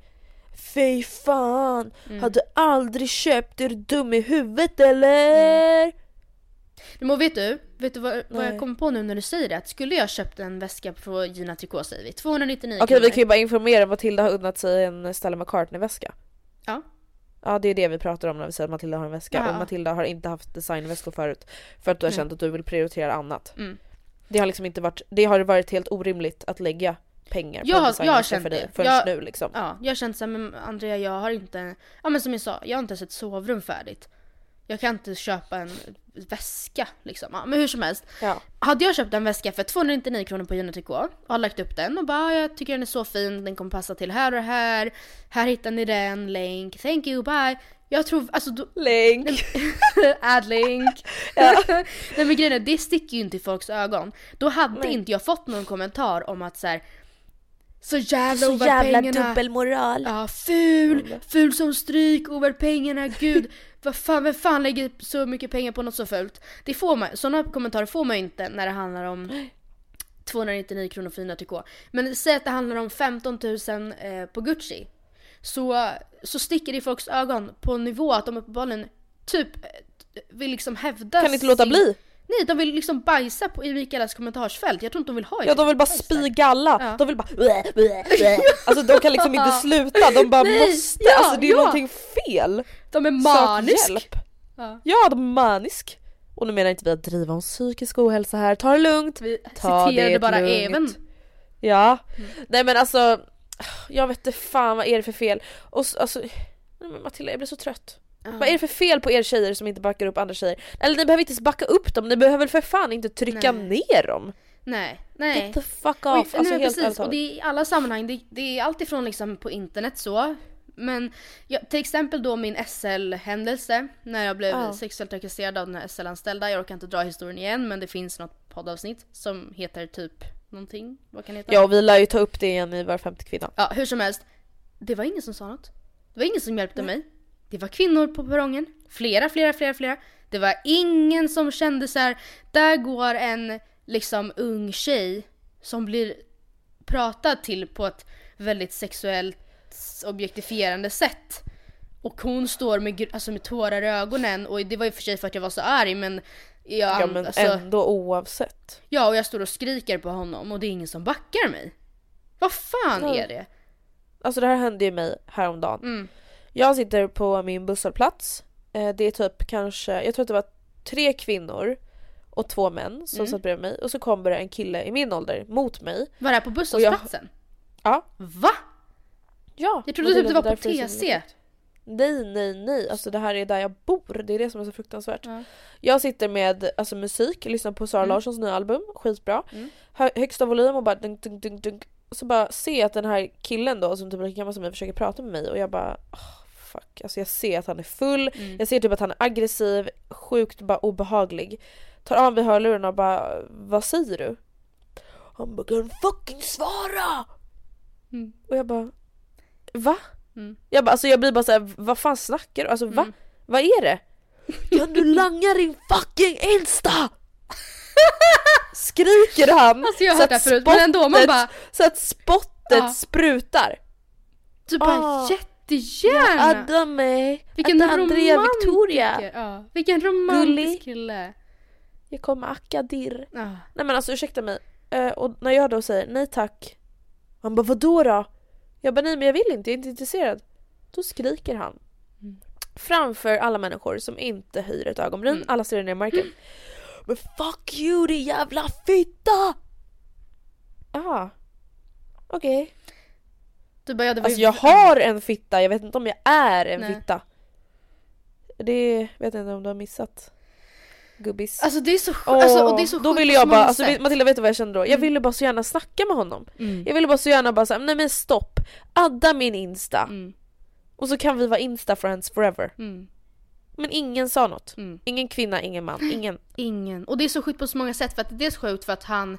Fy fan, Mm. har du aldrig köpt? Är du dum i huvudet eller? Men vet du, vet du vad, vad jag kommer på nu när du säger det? Att skulle jag köpt en väska på Gina Tricot säger vi, 299 Okej vi kronor. kan ju bara informera, Matilda har unnat sig en Stella McCartney-väska. Ja. Ja det är det vi pratar om när vi säger att Matilda har en väska Ja. och Matilda har inte haft designväskor förut för att du har Nej. känt att du vill prioritera annat. Mm. Det har liksom inte varit, det har varit helt orimligt att lägga pengar Jag på har- jag har känt för dig förrän Jag- nu liksom. Ja, jag har känt såhär, men Andrea jag har inte, ja men som jag sa, jag har inte ens ett sovrum färdigt. Jag kan inte köpa en väska liksom. Ja, men hur som helst. Ja. Hade jag köpt en väska för 299 kronor på Gina Tricot och har lagt upp den och bara "Ah, jag tycker den är så fin, den kommer passa till här och här. Här hittar ni den, länk, thank you, bye. Jag tror, alltså då, Länk! add link. Nej men grejen är, det sticker ju inte i folks ögon. Då hade Nej. inte jag fått någon kommentar om att så här. Så jävla Så jävla pengarna. dubbelmoral. Ja, ful, ful som stryk, ovärd pengarna, gud. Vad fan, vem fan lägger så mycket pengar på något så fult? Det får man, sådana kommentarer får man ju inte när det handlar om 299 kronor för Gina Tricot. Men säg att det handlar om 15 000 eh, på Gucci. Så, så sticker det i folks ögon på en nivå att de uppenbarligen typ eh, vill liksom hävda Kan inte låta bli. Nej, de vill liksom bajsa på, i Mikaelas kommentarsfält. Jag tror inte de vill ha Ja de vill bara spy galla, Ja. de vill bara Alltså de kan liksom inte sluta, de bara Nej, måste, ja, alltså det är ja. någonting fel. De är manisk. hjälp. Ja. Ja de är manisk. Och nu menar inte vi att driva om psykisk ohälsa här, ta det lugnt. Vi Ta citerade det bara lugnt. även. Ja, Mm. nej men alltså jag vet inte fan vad är det för fel. Och alltså, Matilda jag blir så trött. Vad är det för fel på er tjejer som inte backar upp andra tjejer? Eller ni behöver inte ens backa upp dem, ni behöver väl för fan inte trycka Nej. ner dem? Nej, nej. Get the fuck off! nej, alltså men helt precis, och det är i alla sammanhang. Det, det är alltifrån liksom på internet så. Men ja, till exempel då min SL-händelse när jag blev Ja. sexuellt trakasserad av den här SL-anställda. Jag orkar inte dra historien igen men det finns något poddavsnitt som heter typ någonting. Vad kan det heta? Ja vi lär ju ta upp det igen i Var femte kvinna. Ja, hur som helst. Det var ingen som sa något. Det var ingen som hjälpte mig. Det var kvinnor på perrongen. Flera, flera, flera, flera. Det var ingen som kände så här. där går en liksom ung tjej som blir pratad till på ett väldigt sexuellt objektifierande sätt. Och hon står med, alltså med tårar i ögonen och det var ju för sig för att jag var så arg men jag, Ja men alltså, ändå oavsett. Ja, och jag står och skriker på honom och det är ingen som backar mig. Vad fan Ja. är det? Alltså det här hände ju mig häromdagen. Mm. Jag sitter på min busshållplats. Eh, Det är typ kanske, jag tror att det var tre kvinnor och två män som Mm. satt bredvid mig och så kommer det en kille i min ålder mot mig. Var det här på busshållplatsen? Ja. Va? Ja. Jag trodde typ det var på TC. Nej nej nej, alltså det här är där jag bor, det är det som är så fruktansvärt. Ja. Jag sitter med alltså, musik, lyssnar på Sara Mm. Larssons nya album, skitbra. Mm. Hö- högsta volym och bara dunk, dunk, dunk, dunk. Så bara jag att den här killen då som typ är lika gammal som mig försöker prata med mig och jag bara oh, fuck. Alltså jag ser att han är full, Mm. jag ser typ att han är aggressiv, sjukt bara obehaglig. Tar av mig hörlurarna och bara vad säger du? Han bara kan fucking svara! Mm. Och jag bara va? Mm. Jag, bara, alltså jag blir bara såhär, vad fan snackar du? Alltså va? Mm. Vad är det? Kan du langa din fucking Insta? Skriker han Alltså jag har så hört det förut men ändå man spottet- bara så att spottet Ja. sprutar. Du bara Ah. Jättegärna! Adame, Vilken att Andrea romantiker! Victoria. Ja, vilken romantisk Gullig. kille! Jag kommer acka dirr. Ja. Nej men alltså ursäkta mig. Eh, och när jag då säger nej tack. Han bara vadå då? Jag bara nej men jag vill inte, jag är inte intresserad. Då skriker han. Mm. Framför alla människor som inte höjer ett ögonbryn. Mm. Alla stirrar ner i marken. Men fuck you din jävla fitta! Ah. Okej. Du bara ja, det var Alltså ju... jag har en fitta, jag vet inte om jag är en Nej. fitta. Det vet jag inte om du har missat. Gubbis. Alltså det är så, Åh, alltså, och det är så då ville jag bara, alltså. Matilda vet du vad jag kände då? Jag Mm. ville bara så gärna snacka med honom. Mm. Jag ville bara så gärna bara säga nej men stopp, adda min insta. Mm. Och så kan vi vara insta friends forever. Mm. Men ingen sa något. Mm. Ingen kvinna, ingen man, ingen. Ingen. Och det är så sjukt på så många sätt för att det är så sjukt för att han,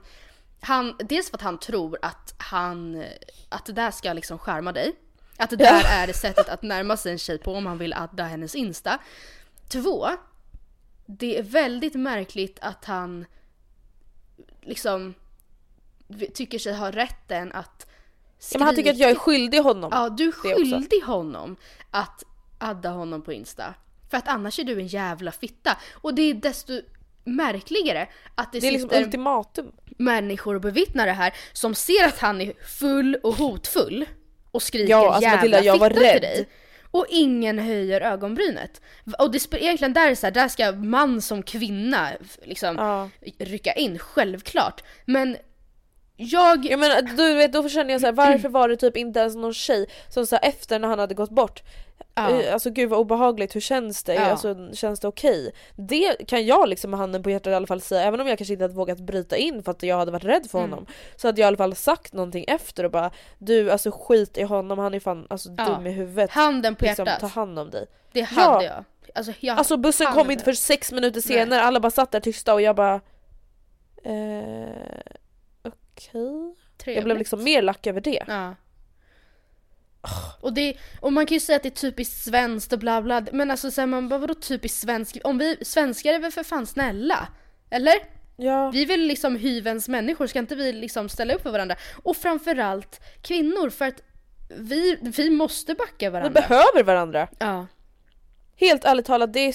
han dels för att han tror att han, att det där ska liksom skärma dig. Att det där är det sättet att närma sig en tjej på om han vill adda hennes Insta. Två, det är väldigt märkligt att han liksom tycker sig ha rätten att Ja, men han tycker att jag är skyldig honom. Ja, du är skyldig honom att adda honom på Insta. För att annars är du en jävla fitta. Och det är desto märkligare att det, det är liksom sitter ultimatum. människor och bevittnar det här som ser att han är full och hotfull och skriker Ja, alltså, jävla Matilda, jag var fitta till rädd. dig. Och ingen höjer ögonbrynet. Och det spe- egentligen där är så här, där ska man som kvinna liksom Ja. rycka in, självklart. Men jag... Jag menar, du vet, då känner jag så här, varför var det typ inte ens någon tjej som sa efter när han hade gått bort Ja. Alltså gud vad obehagligt, hur känns det? Ja. Alltså, känns det okej? Det kan jag liksom med handen på hjärtat i alla fall säga, även om jag kanske inte hade vågat bryta in för att jag hade varit rädd för Mm. honom. Så hade jag i alla fall sagt någonting efter och bara Du alltså skit i honom, han är fan alltså, Ja. dum i huvudet. Handen på Liksom, hjärtat. ta hand om dig. Det hade Ja. jag. Alltså, jag Alltså bussen kom inte för sex minuter senare, alla bara satt där tysta och jag bara eh, Okej. Jag blev liksom mer lack över det. Ja. Och, det, och man kan ju säga att det är typiskt svenskt och bla bla, men alltså så här, man bara vadå typiskt svenskt? Om vi svenskar är väl för fan snälla? Eller? Ja. Vi är väl liksom hyvens människor, ska inte vi liksom ställa upp för varandra? Och framförallt kvinnor, för att vi, vi måste backa Vi varandra. behöver varandra. ja. Helt ärligt talat, det är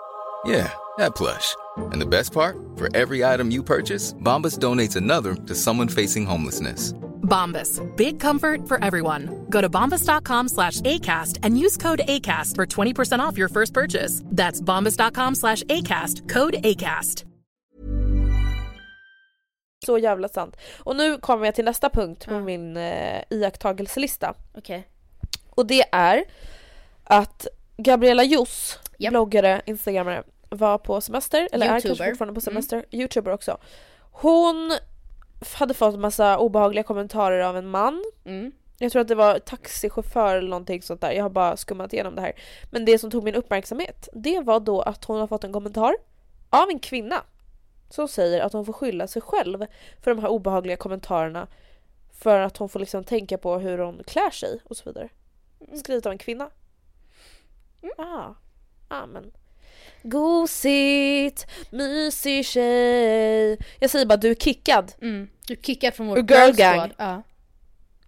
Yeah, that plush. And the best part? For every item you purchase, Bombas donates another to someone facing homelessness. Bombas. Big comfort for everyone. Go to bombas.com slash ACAST and use code ACAST for 20% off your first purchase. That's bombas.com slash ACAST. Code ACAST. Så jävla sant. Och nu kommer jag till nästa punkt på min eh, iakttagelselista. Okej. Och det är att Gabriella Joss, Japp. bloggare, instagrammare, var på semester, eller är kanske Youtuber. fortfarande på semester, youtuber också. Hon hade fått massa obehagliga kommentarer av en man. Mm. Jag tror att det var taxichaufför eller någonting sånt där. Jag har bara skummat igenom det här. Men det som tog min uppmärksamhet, det var då att hon har fått en kommentar av en kvinna som säger att hon får skylla sig själv för de här obehagliga kommentarerna för att hon får liksom tänka på hur hon klär sig och så vidare. Skrivet av en kvinna. Ah, ah men. Gosigt, mysig tjej. Jag säger bara du är kickad. Mm. Du kickar från vår girl girl gang. Ja.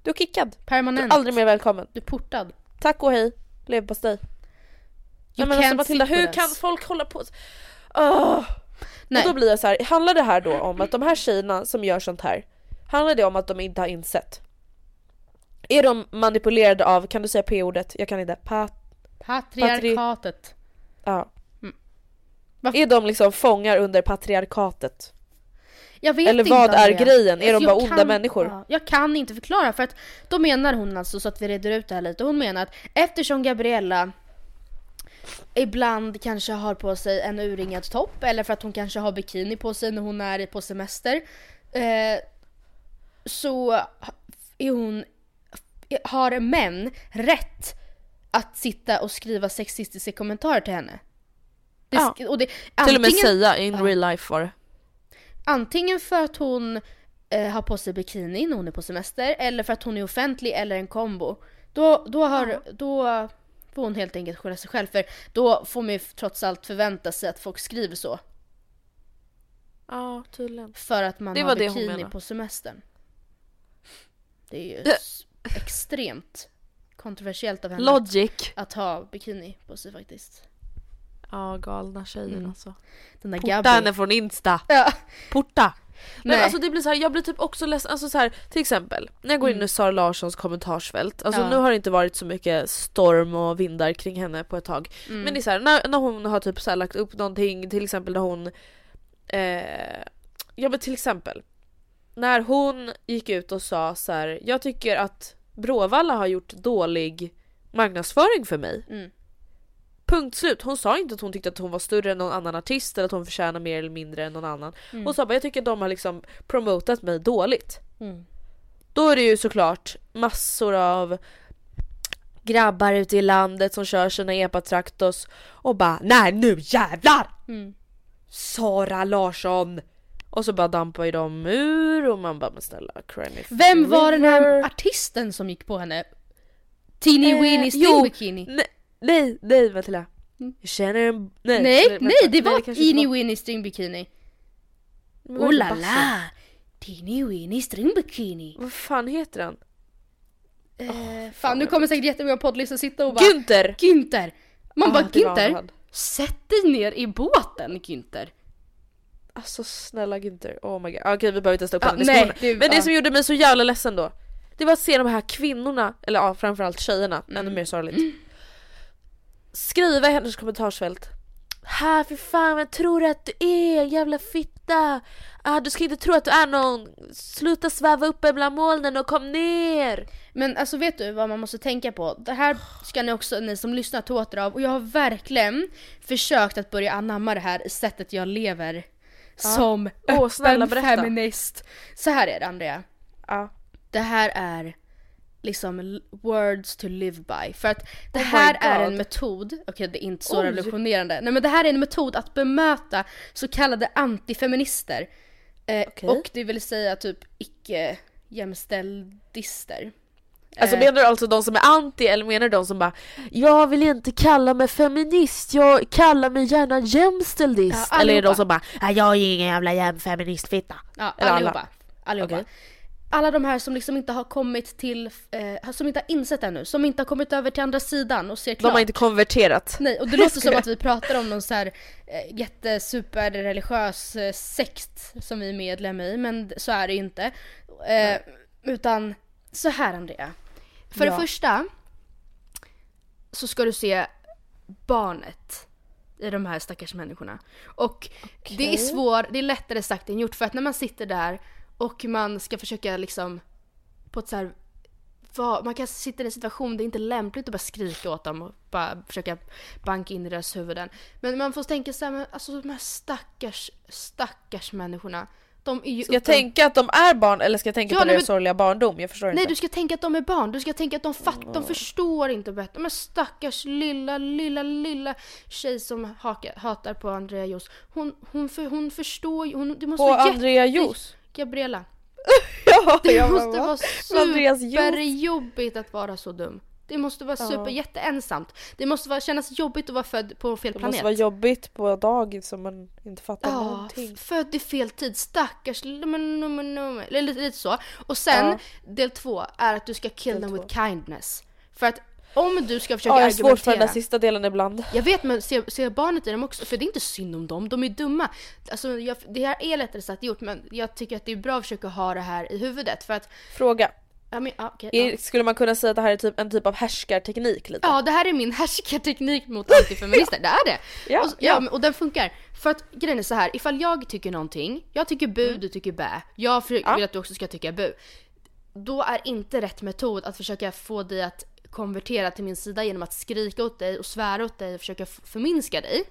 Du är kickad. Du Permanent. är aldrig mer välkommen. Du är portad. Tack och hej. Leverpastej. You Nej, men alltså Matilda, hur with kan folk hålla på Åh! Nej. Och då blir jag så här, handlar det här då om att de här tjejerna som gör sånt här, handlar det om att de inte har insett? Är de manipulerade av, kan du säga p-ordet? Jag kan inte. Pat, Patriarkatet. Ja. Mm. Är de liksom fångar under patriarkatet? Eller vad är grejen? Är de Alltså, bara jag onda människor? Ja, jag kan inte förklara för att då menar hon alltså så att vi reder ut det här lite. Hon menar att eftersom Gabriella ibland kanske har på sig en urringad topp eller för att hon kanske har bikini på sig när hon är på semester. Eh, så är hon, har män rätt att sitta och skriva sexistiska kommentarer till henne. Det, Ja. och det, Till och med antingen- säga in Ja. real life var det. Antingen för att hon eh, har på sig bikini när hon är på semester eller för att hon är offentlig eller en kombo. Då, då, har, då får hon helt enkelt skylla sig själv för då får man ju trots allt förvänta sig att folk skriver så. Ja, tydligen. För att man Det har bikini på semestern. Det är ju Ja. extremt kontroversiellt av henne Logic. att ha bikini på sig faktiskt. Ja, galna tjejen Mm. alltså. Den där Porta Gabby. henne från Insta. Ja. Porta! Nej. Nej. alltså det blir så här, jag blir typ också ledsen, alltså så här, till exempel när jag går in i Sara Larssons kommentarsfält, alltså Mm. Ja. nu har det inte varit så mycket storm och vindar kring henne på ett tag. Mm. Men det är så här, när, när hon har typ så här lagt upp någonting, till exempel när hon, eh, ja men till exempel, när hon gick ut och sa så här, jag tycker att Bråvalla har gjort dålig marknadsföring för mig. Mm. Punkt slut. Hon sa inte att hon tyckte att hon var större än någon annan artist eller att hon förtjänar mer eller mindre än någon annan. Mm. Hon sa bara jag tycker att de har liksom promotat mig dåligt. Mm. Då är det ju såklart massor av grabbar ute i landet som kör sina epatraktos och bara nej nu jävlar! Mm. Sara Larsson! Och så bara dampar ju de ur och man bara men snälla cry Vem var den här artisten som gick på henne? Teeny Eh, Weeny. Still Bikini? Nej, nej, nej Matilda. Jag känner en... Nej, Nej, vänta. nej det var Teeny. Weeny String Bikini. Oh la la! Teeny Weeny String Bikini. Vad fan heter han? Eh, fan nu kommer säkert jättemånga poddlyssnare sitta och bara Günther! Günther! Man Ah, bara Günther, sätt dig ner i båten Günther. Alltså snälla Günther, oh my god. Okej vi behöver inte stå upp Ja, den nej, diskussionen. Men det ja. som gjorde mig så jävla ledsen då, det var att se de här kvinnorna, eller ja, framförallt tjejerna, ännu Mm. mer sorgligt. Skriva i hennes kommentarsfält. Här för fan, vem tror du att du är? Jävla fitta! Ah, du ska inte tro att du är någon. Sluta sväva uppe bland molnen och kom ner! Men alltså vet du vad man måste tänka på? Det här ska ni också, ni som lyssnar ta åt er av och jag har verkligen försökt att börja anamma det här sättet jag lever. Som Åh, snälla, öppen berätta. feminist. Så här är det Andrea. Ja. Det här är liksom words to live by. För att det Oh här är en metod, okej det är inte så Oj. revolutionerande, nej men det här är en metod att bemöta så kallade antifeminister. Eh, Okej. Och det vill säga typ icke jämställdister. Alltså Eh, menar du alltså de som är anti eller menar du de som bara Jag vill inte kalla mig feminist, jag kallar mig gärna jämställdist. Ja, eller är det de allihopa. som bara "Ah, Jag är ingen jävla jäm feministfitta. Ja, Eller alla. allihopa. allihopa. Okej. Alla de här som liksom inte har kommit till, eh, som inte har insett ännu, som inte har kommit över till andra sidan och ser De klart. har inte konverterat. Nej, och det låter som att vi pratar om någon så här eh, jättesuperreligiös eh, sekt som vi är medlem i, men så är det ju inte. Eh, utan så här Andrea. För Ja. det första så ska du se barnet i de här stackars människorna. Och det är svårt, det är lättare sagt än gjort för att när man sitter där och man ska försöka liksom på ett så här vad, man kan sitta i en situation där det inte är lämpligt att bara skrika åt dem och bara försöka banka in i deras huvuden. Men man får tänka så här, men alltså de här stackars, stackars människorna. De är ju Ska jag tänka att de är barn eller ska jag tänka Ja, på nej, deras men- sorgliga barndom? Jag förstår Nej inte. du ska tänka att de är barn, du ska tänka att de fattar, de förstår inte bättre. De är stackars lilla, lilla, lilla tjej som haka, hatar på Andrea Jos. Hon, hon, för, hon förstår ju, hon, det måste På vara Andrea jätte- Jos? Gabriella. Ja, Det måste vara superjobbigt att vara så dum. Det måste vara super jätteensamt. Det måste vara, kännas jobbigt att vara född på fel Det planet. måste vara jobbigt på dagis som man inte fattar Ja, någonting. född i fel tid, stackars eller lite, lite så. Och sen, Ja. del två är att du ska kill Del them två. with kindness. För att om du ska försöka Ja, jag har svårt för den argumentera. där sista delen ibland. Jag vet men se, se barnet i dem också, för det är inte synd om dem, de är dumma. Alltså, jag, det här är lättare sagt gjort men jag tycker att det är bra att försöka ha det här i huvudet för att, Fråga. Ja, men, ja, okej, ja. Är, skulle man kunna säga att det här är typ en typ av härskarteknik lite? Ja, det här är min härskarteknik mot antifeminister. Det är det. Ja, och, ja. ja. men- och den funkar. För att grejen är så här, ifall jag tycker någonting, jag tycker bu, du tycker bä. Jag för, Mm. Ja. vill att du också ska tycka bu. Då är inte rätt metod att försöka få dig att konvertera till min sida genom att skrika åt dig och svära åt dig och försöka f- förminska dig.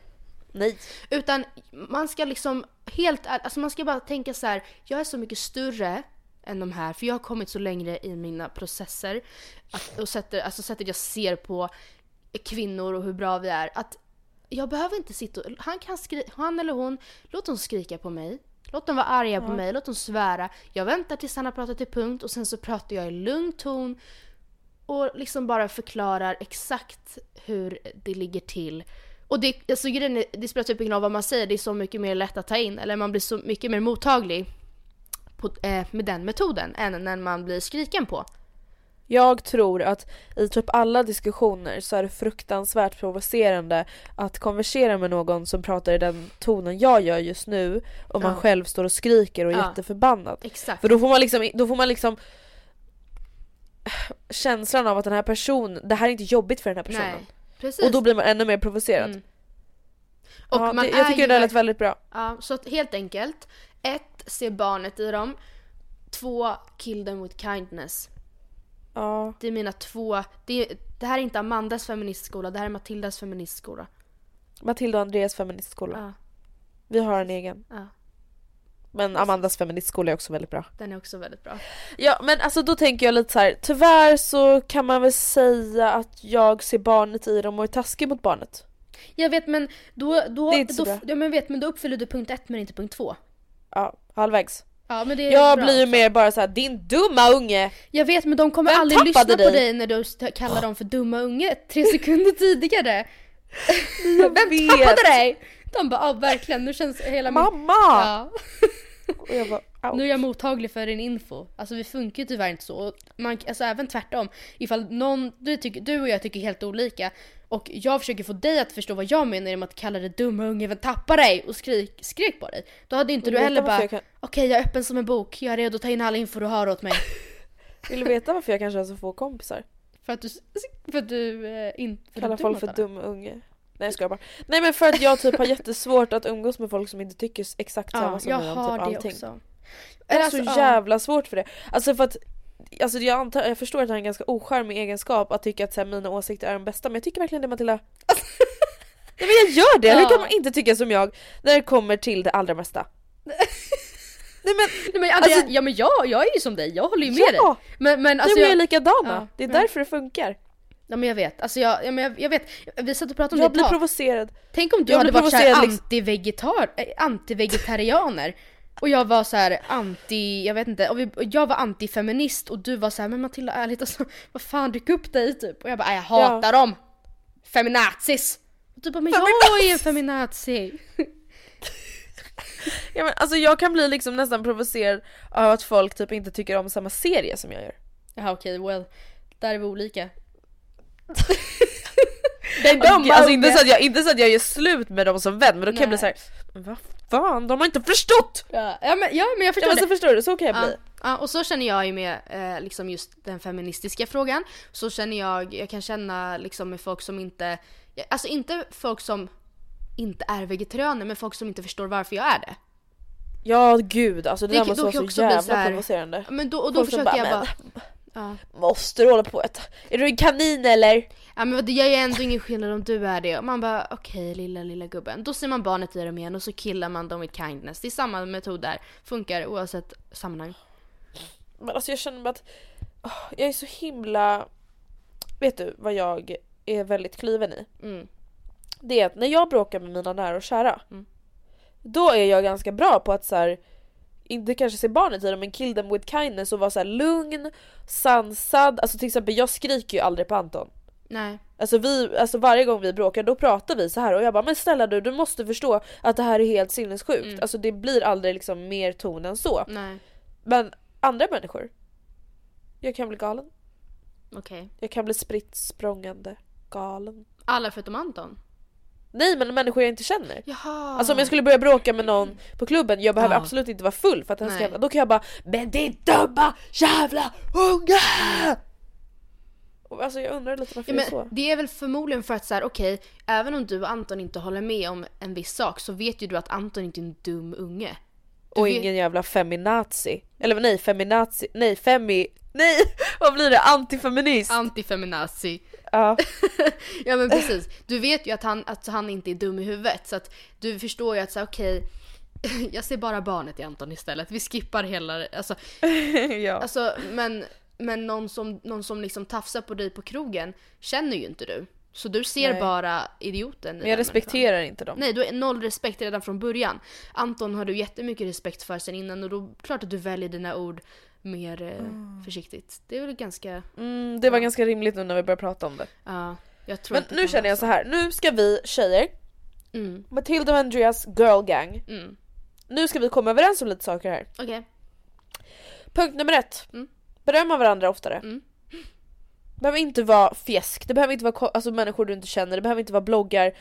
Nej. Utan man ska liksom helt alltså man ska bara tänka så här: jag är så mycket större än de här för jag har kommit så längre i mina processer att, och sätter, alltså sättet jag ser på kvinnor och hur bra vi är att jag behöver inte sitta och, han kan skri, han eller hon, låt dem skrika på mig. Låt dem vara arga på mig, låt dem svära. Jag väntar tills han har pratat till punkt och sen så pratar jag i lugn ton och liksom bara förklarar exakt hur det ligger till. Och det, alltså det spelar typ ingen roll vad man säger, det är så mycket mer lätt att ta in. Eller man blir så mycket mer mottaglig på, eh, med den metoden än när man blir skriken på. Jag tror att i typ alla diskussioner så är det fruktansvärt provocerande att konversera med någon som pratar i den tonen jag gör just nu och man Ja. själv står och skriker och är Ja. jätteförbannad. Exakt. För då får man liksom, då får man liksom känslan av att den här personen, det här är inte jobbigt för den här personen. Nej, precis. Och då blir man ännu mer provocerad. Mm. Och ja, man det, jag tycker det där lät väldigt bra. Ja, så helt enkelt. Ett, se barnet i dem. Två, kill them with kindness. Ja. Det är mina två, det, det här är inte Amandas feministskola, det här är Matildas feministskola. Matilda och Andreas feministskola. Ja, Vi har en egen. ja, Men Amandas feministskola är också väldigt bra. den är också väldigt bra. Ja men alltså då tänker jag lite så här. tyvärr så kan man väl säga att jag ser barnet i dem och är taskig mot barnet. Jag vet men då, då, Det är inte så då, bra. ja, men vet, men då uppfyller du punkt ett men inte punkt två. Ja, halvvägs. Ja men det är Jag bra blir ju mer bara så här: din dumma unge! Jag vet men de kommer Vem aldrig lyssna på tappade dig? dig när du kallar dem för dumma unge tre sekunder tidigare. Jag Vem vet. tappade dig? De bara ja verkligen nu känns hela min... Mamma! Ja. Bara. Nu är jag mottaglig för din info. Alltså vi funkar ju tyvärr inte så. Man, alltså även tvärtom. Ifall någon, du, tycker, du och jag tycker helt olika och jag försöker få dig att förstå vad jag menar genom att kalla dig dum unge, vem tappar dig och skrik, skrek på dig. Då hade inte du heller bara jag okej kan- jag är öppen som en bok, jag är redo att ta in all info du har åt mig. Vill du veta varför jag kanske har så få kompisar? för att du, för att du eh, inte... Kallar folk för alla. dum unge. Nej jag skojar bara. Nej men för att jag typ har jättesvårt att umgås med folk som inte tycker exakt samma Ja, som mig om typ det allting. också. Jag har Eller så alltså, ja. jävla svårt för det. Alltså för att Alltså jag, antar, jag förstår att det är en ganska ocharmig egenskap att tycka att så här, mina åsikter är de bästa men jag tycker verkligen det Matilda. Nej men jag gör det! Hur Ja. kan man inte tycka som jag när det kommer till det allra mesta? Nej men Nej, men, Alltså- alltså, ja men jag, jag är ju som dig, jag håller ju med dig. ja! Men, men Alltså, alltså du och jag är jag, likadana. Ja, det är men- därför det funkar. ja, men jag vet, alltså jag, ja, men jag, jag vet, vi satt och pratade om Jag det blir ett tag. provocerad. Tänk om du Jag hade blir varit såhär liksom- anti-vegetar, äh, anti-vegetarianer och jag var så här anti, jag vet inte, och, vi, och jag var anti-feminist och du var så här, men Matilda ärligt alltså, vad fan dyk upp dig typ. Och jag bara, "Nej, jag hatar dem! Feminazis! Och du bara, men jag är en feminazi! Ja, men, alltså, jag kan bli liksom nästan provocerad av att folk typ inte tycker om samma serie som jag gör. Jaha okej, well, där är vi olika. Alltså, alltså inte, så att jag, inte så att jag gör slut med dem som vän men då kan jag bli Nej. såhär vad fan, de har inte förstått! Ja, ja, men, ja men jag förstår Ja, det. så förstår du, så kan jag Ja, bli. ja, och så känner jag ju med eh, liksom just den feministiska frågan. Så känner jag, jag kan känna liksom med folk som inte, alltså inte folk som inte är vegetarianer men folk som inte förstår varför jag är det. Ja gud, alltså det, Det där måste vara så bli jävla så här- provocerande. Men då, och då Folk försöker jag bara, bara... Ja. Måste du hålla på ett... Är du en kanin eller? Ja men det gör ju ändå ingen skillnad om du är det. Och man bara okej lilla lilla gubben. Då ser man barnet i dem igen och så killar man dem with kindness. Det är samma metod där. Funkar oavsett sammanhang. Men alltså jag känner bara att jag är så himla... Vet du vad jag är väldigt kliven i? Mm. Det är att när jag bråkar med mina nära och kära Mm. Då är jag ganska bra på att så här, inte kanske se barnet i dem men kill them with kindness och vara så här lugn, sansad. Alltså till exempel jag skriker ju aldrig på Anton. Nej. Alltså, vi, alltså varje gång vi bråkar då pratar vi så här och jag bara men snälla du, du måste förstå att det här är helt sinnessjukt. Mm. Alltså det blir aldrig liksom mer ton än så. Nej. Men andra människor, jag kan bli galen. Okej. Jag kan bli spritt språngande galen. Alla förutom Anton? Nej men människor jag inte känner. Jaha. Alltså om jag skulle börja bråka med någon på klubben, jag behöver Ja. absolut inte vara full för att den ska hända. Då kan jag bara Men din dumma jävla unge! Alltså jag undrar lite varför Ja, det är så. det är väl förmodligen för att så här, okej, även om du och Anton inte håller med om en viss sak så vet ju du att Anton inte är en dum unge. Du Och vet- ingen jävla feminazi. Eller nej, feminazi. Nej, femi... Nej! Vad blir det? Antifeminist? Antifeminazi. ja. Ja men precis. Du vet ju att han, att han inte är dum i huvudet så att du förstår ju att så här, okej, jag ser bara barnet i Anton istället. Vi skippar hela, alltså, ja. alltså men, men någon som, någon som liksom tafsar på dig på krogen känner ju inte du. Så du ser Nej. bara idioten Men jag respekterar inte dem. Nej, du har noll respekt redan från början. Anton har du jättemycket respekt för sen innan och då klart att du väljer dina ord mer eh, försiktigt. Det är väl ganska, Mm, det var ganska rimligt nu när vi började prata om det. ja. jag tror Men det nu känner jag så här. nu ska vi tjejer, Mm, Matilda och Andreas girl gang. mm. Nu ska vi komma överens om lite saker här. Okej. Punkt nummer ett. Mm. Berömma varandra oftare. Mm. Det behöver inte vara fjäsk, det behöver inte vara alltså, människor du inte känner, det behöver inte vara bloggar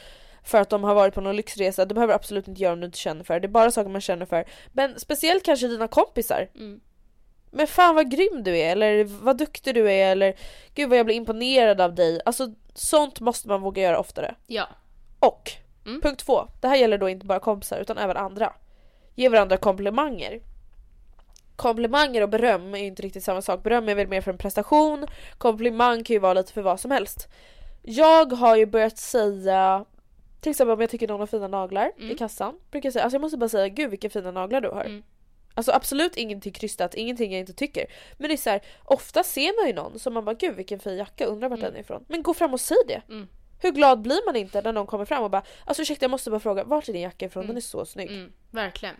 för att de har varit på någon lyxresa, det behöver absolut inte göra om du inte känner för det. Det är bara saker man känner för. Men speciellt kanske dina kompisar. Mm. Men fan vad grym du är, eller vad duktig du är, eller gud vad jag blir imponerad av dig. Alltså sånt måste man våga göra oftare. Ja. Och Mm. punkt två, det här gäller då inte bara kompisar utan även andra. Ge varandra komplimanger. Komplimanger och beröm är ju inte riktigt samma sak. Beröm är väl mer för en prestation, komplimang kan ju vara lite för vad som helst. Jag har ju börjat säga, till exempel om jag tycker någon har fina naglar i Mm. kassan, brukar jag säga alltså jag måste bara säga gud vilka fina naglar du har. Mm. Alltså absolut ingenting krystat, ingenting jag inte tycker. Men det är så här, ofta ser man ju någon som man bara gud vilken fin jacka, undrar vart Mm. den är ifrån. Men gå fram och säg det. Mm. Hur glad blir man inte när någon kommer fram och bara alltså ursäkta jag måste bara fråga vart är din jacka ifrån? Den är så snygg. Mm. Verkligen.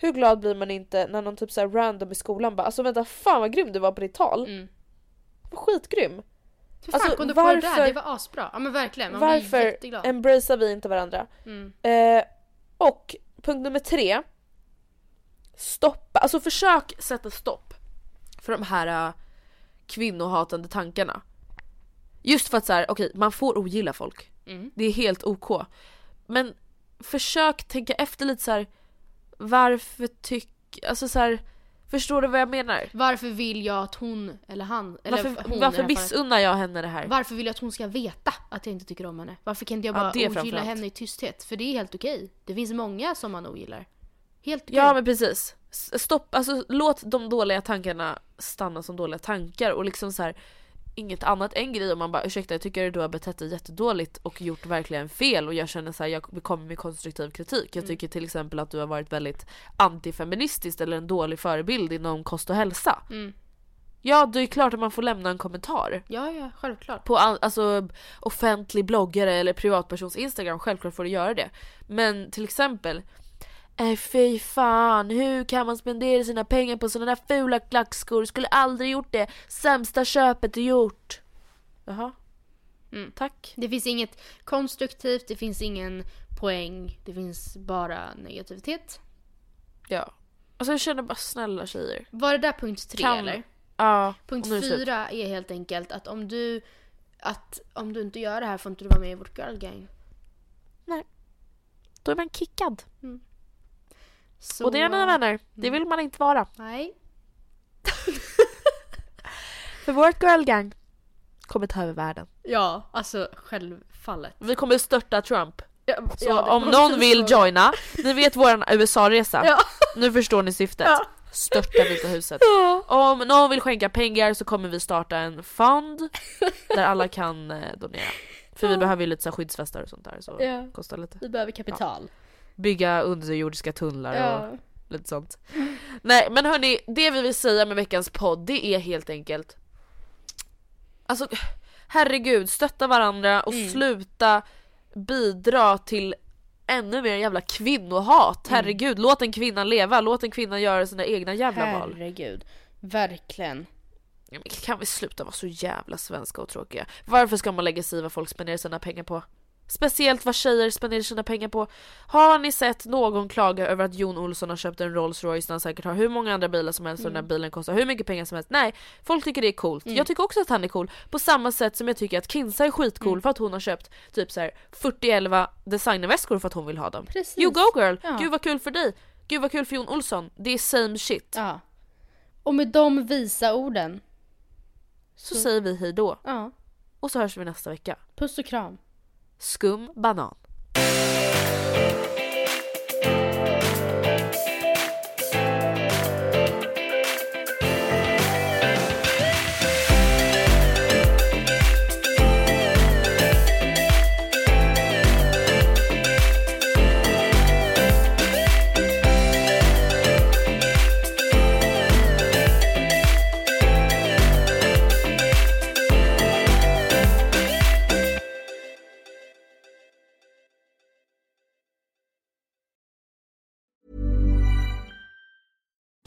Hur glad blir man inte när någon typ så random i skolan bara alltså vänta fan vad grym du var på ditt tal. Mm. Skitgrym. Hur fan Alltså, kom du på det där? Det var asbra. Ja men verkligen, man Varför jätteglad. embracear vi inte varandra? Mm. Eh, och punkt nummer tre. Stoppa, alltså försök sätta stopp för de här uh, kvinnohatande tankarna. Just för att så här, okej man får ogilla folk. Mm. Det är helt OK. Men försök tänka efter lite så här. Varför tycker, alltså så här, förstår du vad jag menar? Varför vill jag att hon, eller han, eller Varför, hon varför missunnar jag henne det här? Varför vill jag att hon ska veta att jag inte tycker om henne? Varför kan inte jag Ja, bara det ogilla henne i tysthet? För det är helt okej. Det finns många som man ogillar. Helt okej. Ja men precis. Stopp, alltså låt de dåliga tankarna stanna som dåliga tankar och liksom så här. Inget annat än grej om man bara ursäkta jag tycker du har betett dig jättedåligt och gjort verkligen fel och jag känner så här, jag kommer med konstruktiv kritik. Jag tycker till exempel att du har varit väldigt antifeministisk eller en dålig förebild inom kost och hälsa. Mm. Ja det är klart att man får lämna en kommentar. ja, ja, självklart. På alltså, offentlig bloggare eller privatpersons instagram, självklart får du göra det. Men till exempel äh, fy fan, hur kan man spendera sina pengar på såna där fula klackskor? Skulle aldrig gjort det. Sämsta köpet du gjort. Jaha. Mm. Tack. Det finns inget konstruktivt, det finns ingen poäng, det finns bara negativitet. Ja. Alltså jag känner bara snälla tjejer. Var det där punkt tre Kan- eller? Ja. Punkt fyra är helt enkelt att om du att om du inte gör det här får inte du vara med i vårt girl gang. Då är man kickad. Så... Och det är mina vänner. Det vill man inte vara. Nej. För vårt girl gang kommer ta över världen. Ja, alltså självfallet. Vi kommer störta Trump. Ja, Så ja, om någon så- vill joina, ni vet våran USA-resa. Ja. Nu förstår ni syftet. Ja. Störta Vita huset. Om någon vill skänka pengar så kommer vi starta en fond där alla kan eh, donera. För vi behöver ju lite så skyddsvästar och sånt där så kostar lite. Vi behöver kapital. Bygga underjordiska tunnlar Ja. och lite sånt. Nej men hörni, det vi vill säga med veckans podd det är helt enkelt Alltså herregud, stötta varandra och Mm. sluta bidra till ännu mer jävla kvinnohat. Mm. Herregud, låt en kvinna leva, låt en kvinna göra sina egna jävla val. Herregud. Verkligen. Kan vi sluta vara så jävla svenska och tråkiga? Varför ska man lägga sig i vad folk spenderar sina pengar på? Speciellt vad tjejer spenderar sina pengar på. Har ni sett någon klaga över att Jon Olsson har köpt en Rolls Royce när han säkert har hur många andra bilar som helst och den här bilen kostar hur mycket pengar som helst? Nej, folk tycker det är coolt. Jag tycker också att han är cool. På samma sätt som jag tycker att Kinsa är skitcool för att hon har köpt typ så här 40-11 designerväskor för att hon vill ha dem. Precis. You go girl! Ja. Gud vad kul för dig! Gud vad kul för Jon Olsson. Det är same shit. Ja. Och med de visa orden. Så säger vi hej då. Ja. Och så hörs vi nästa vecka. Puss och kram. Skum banan.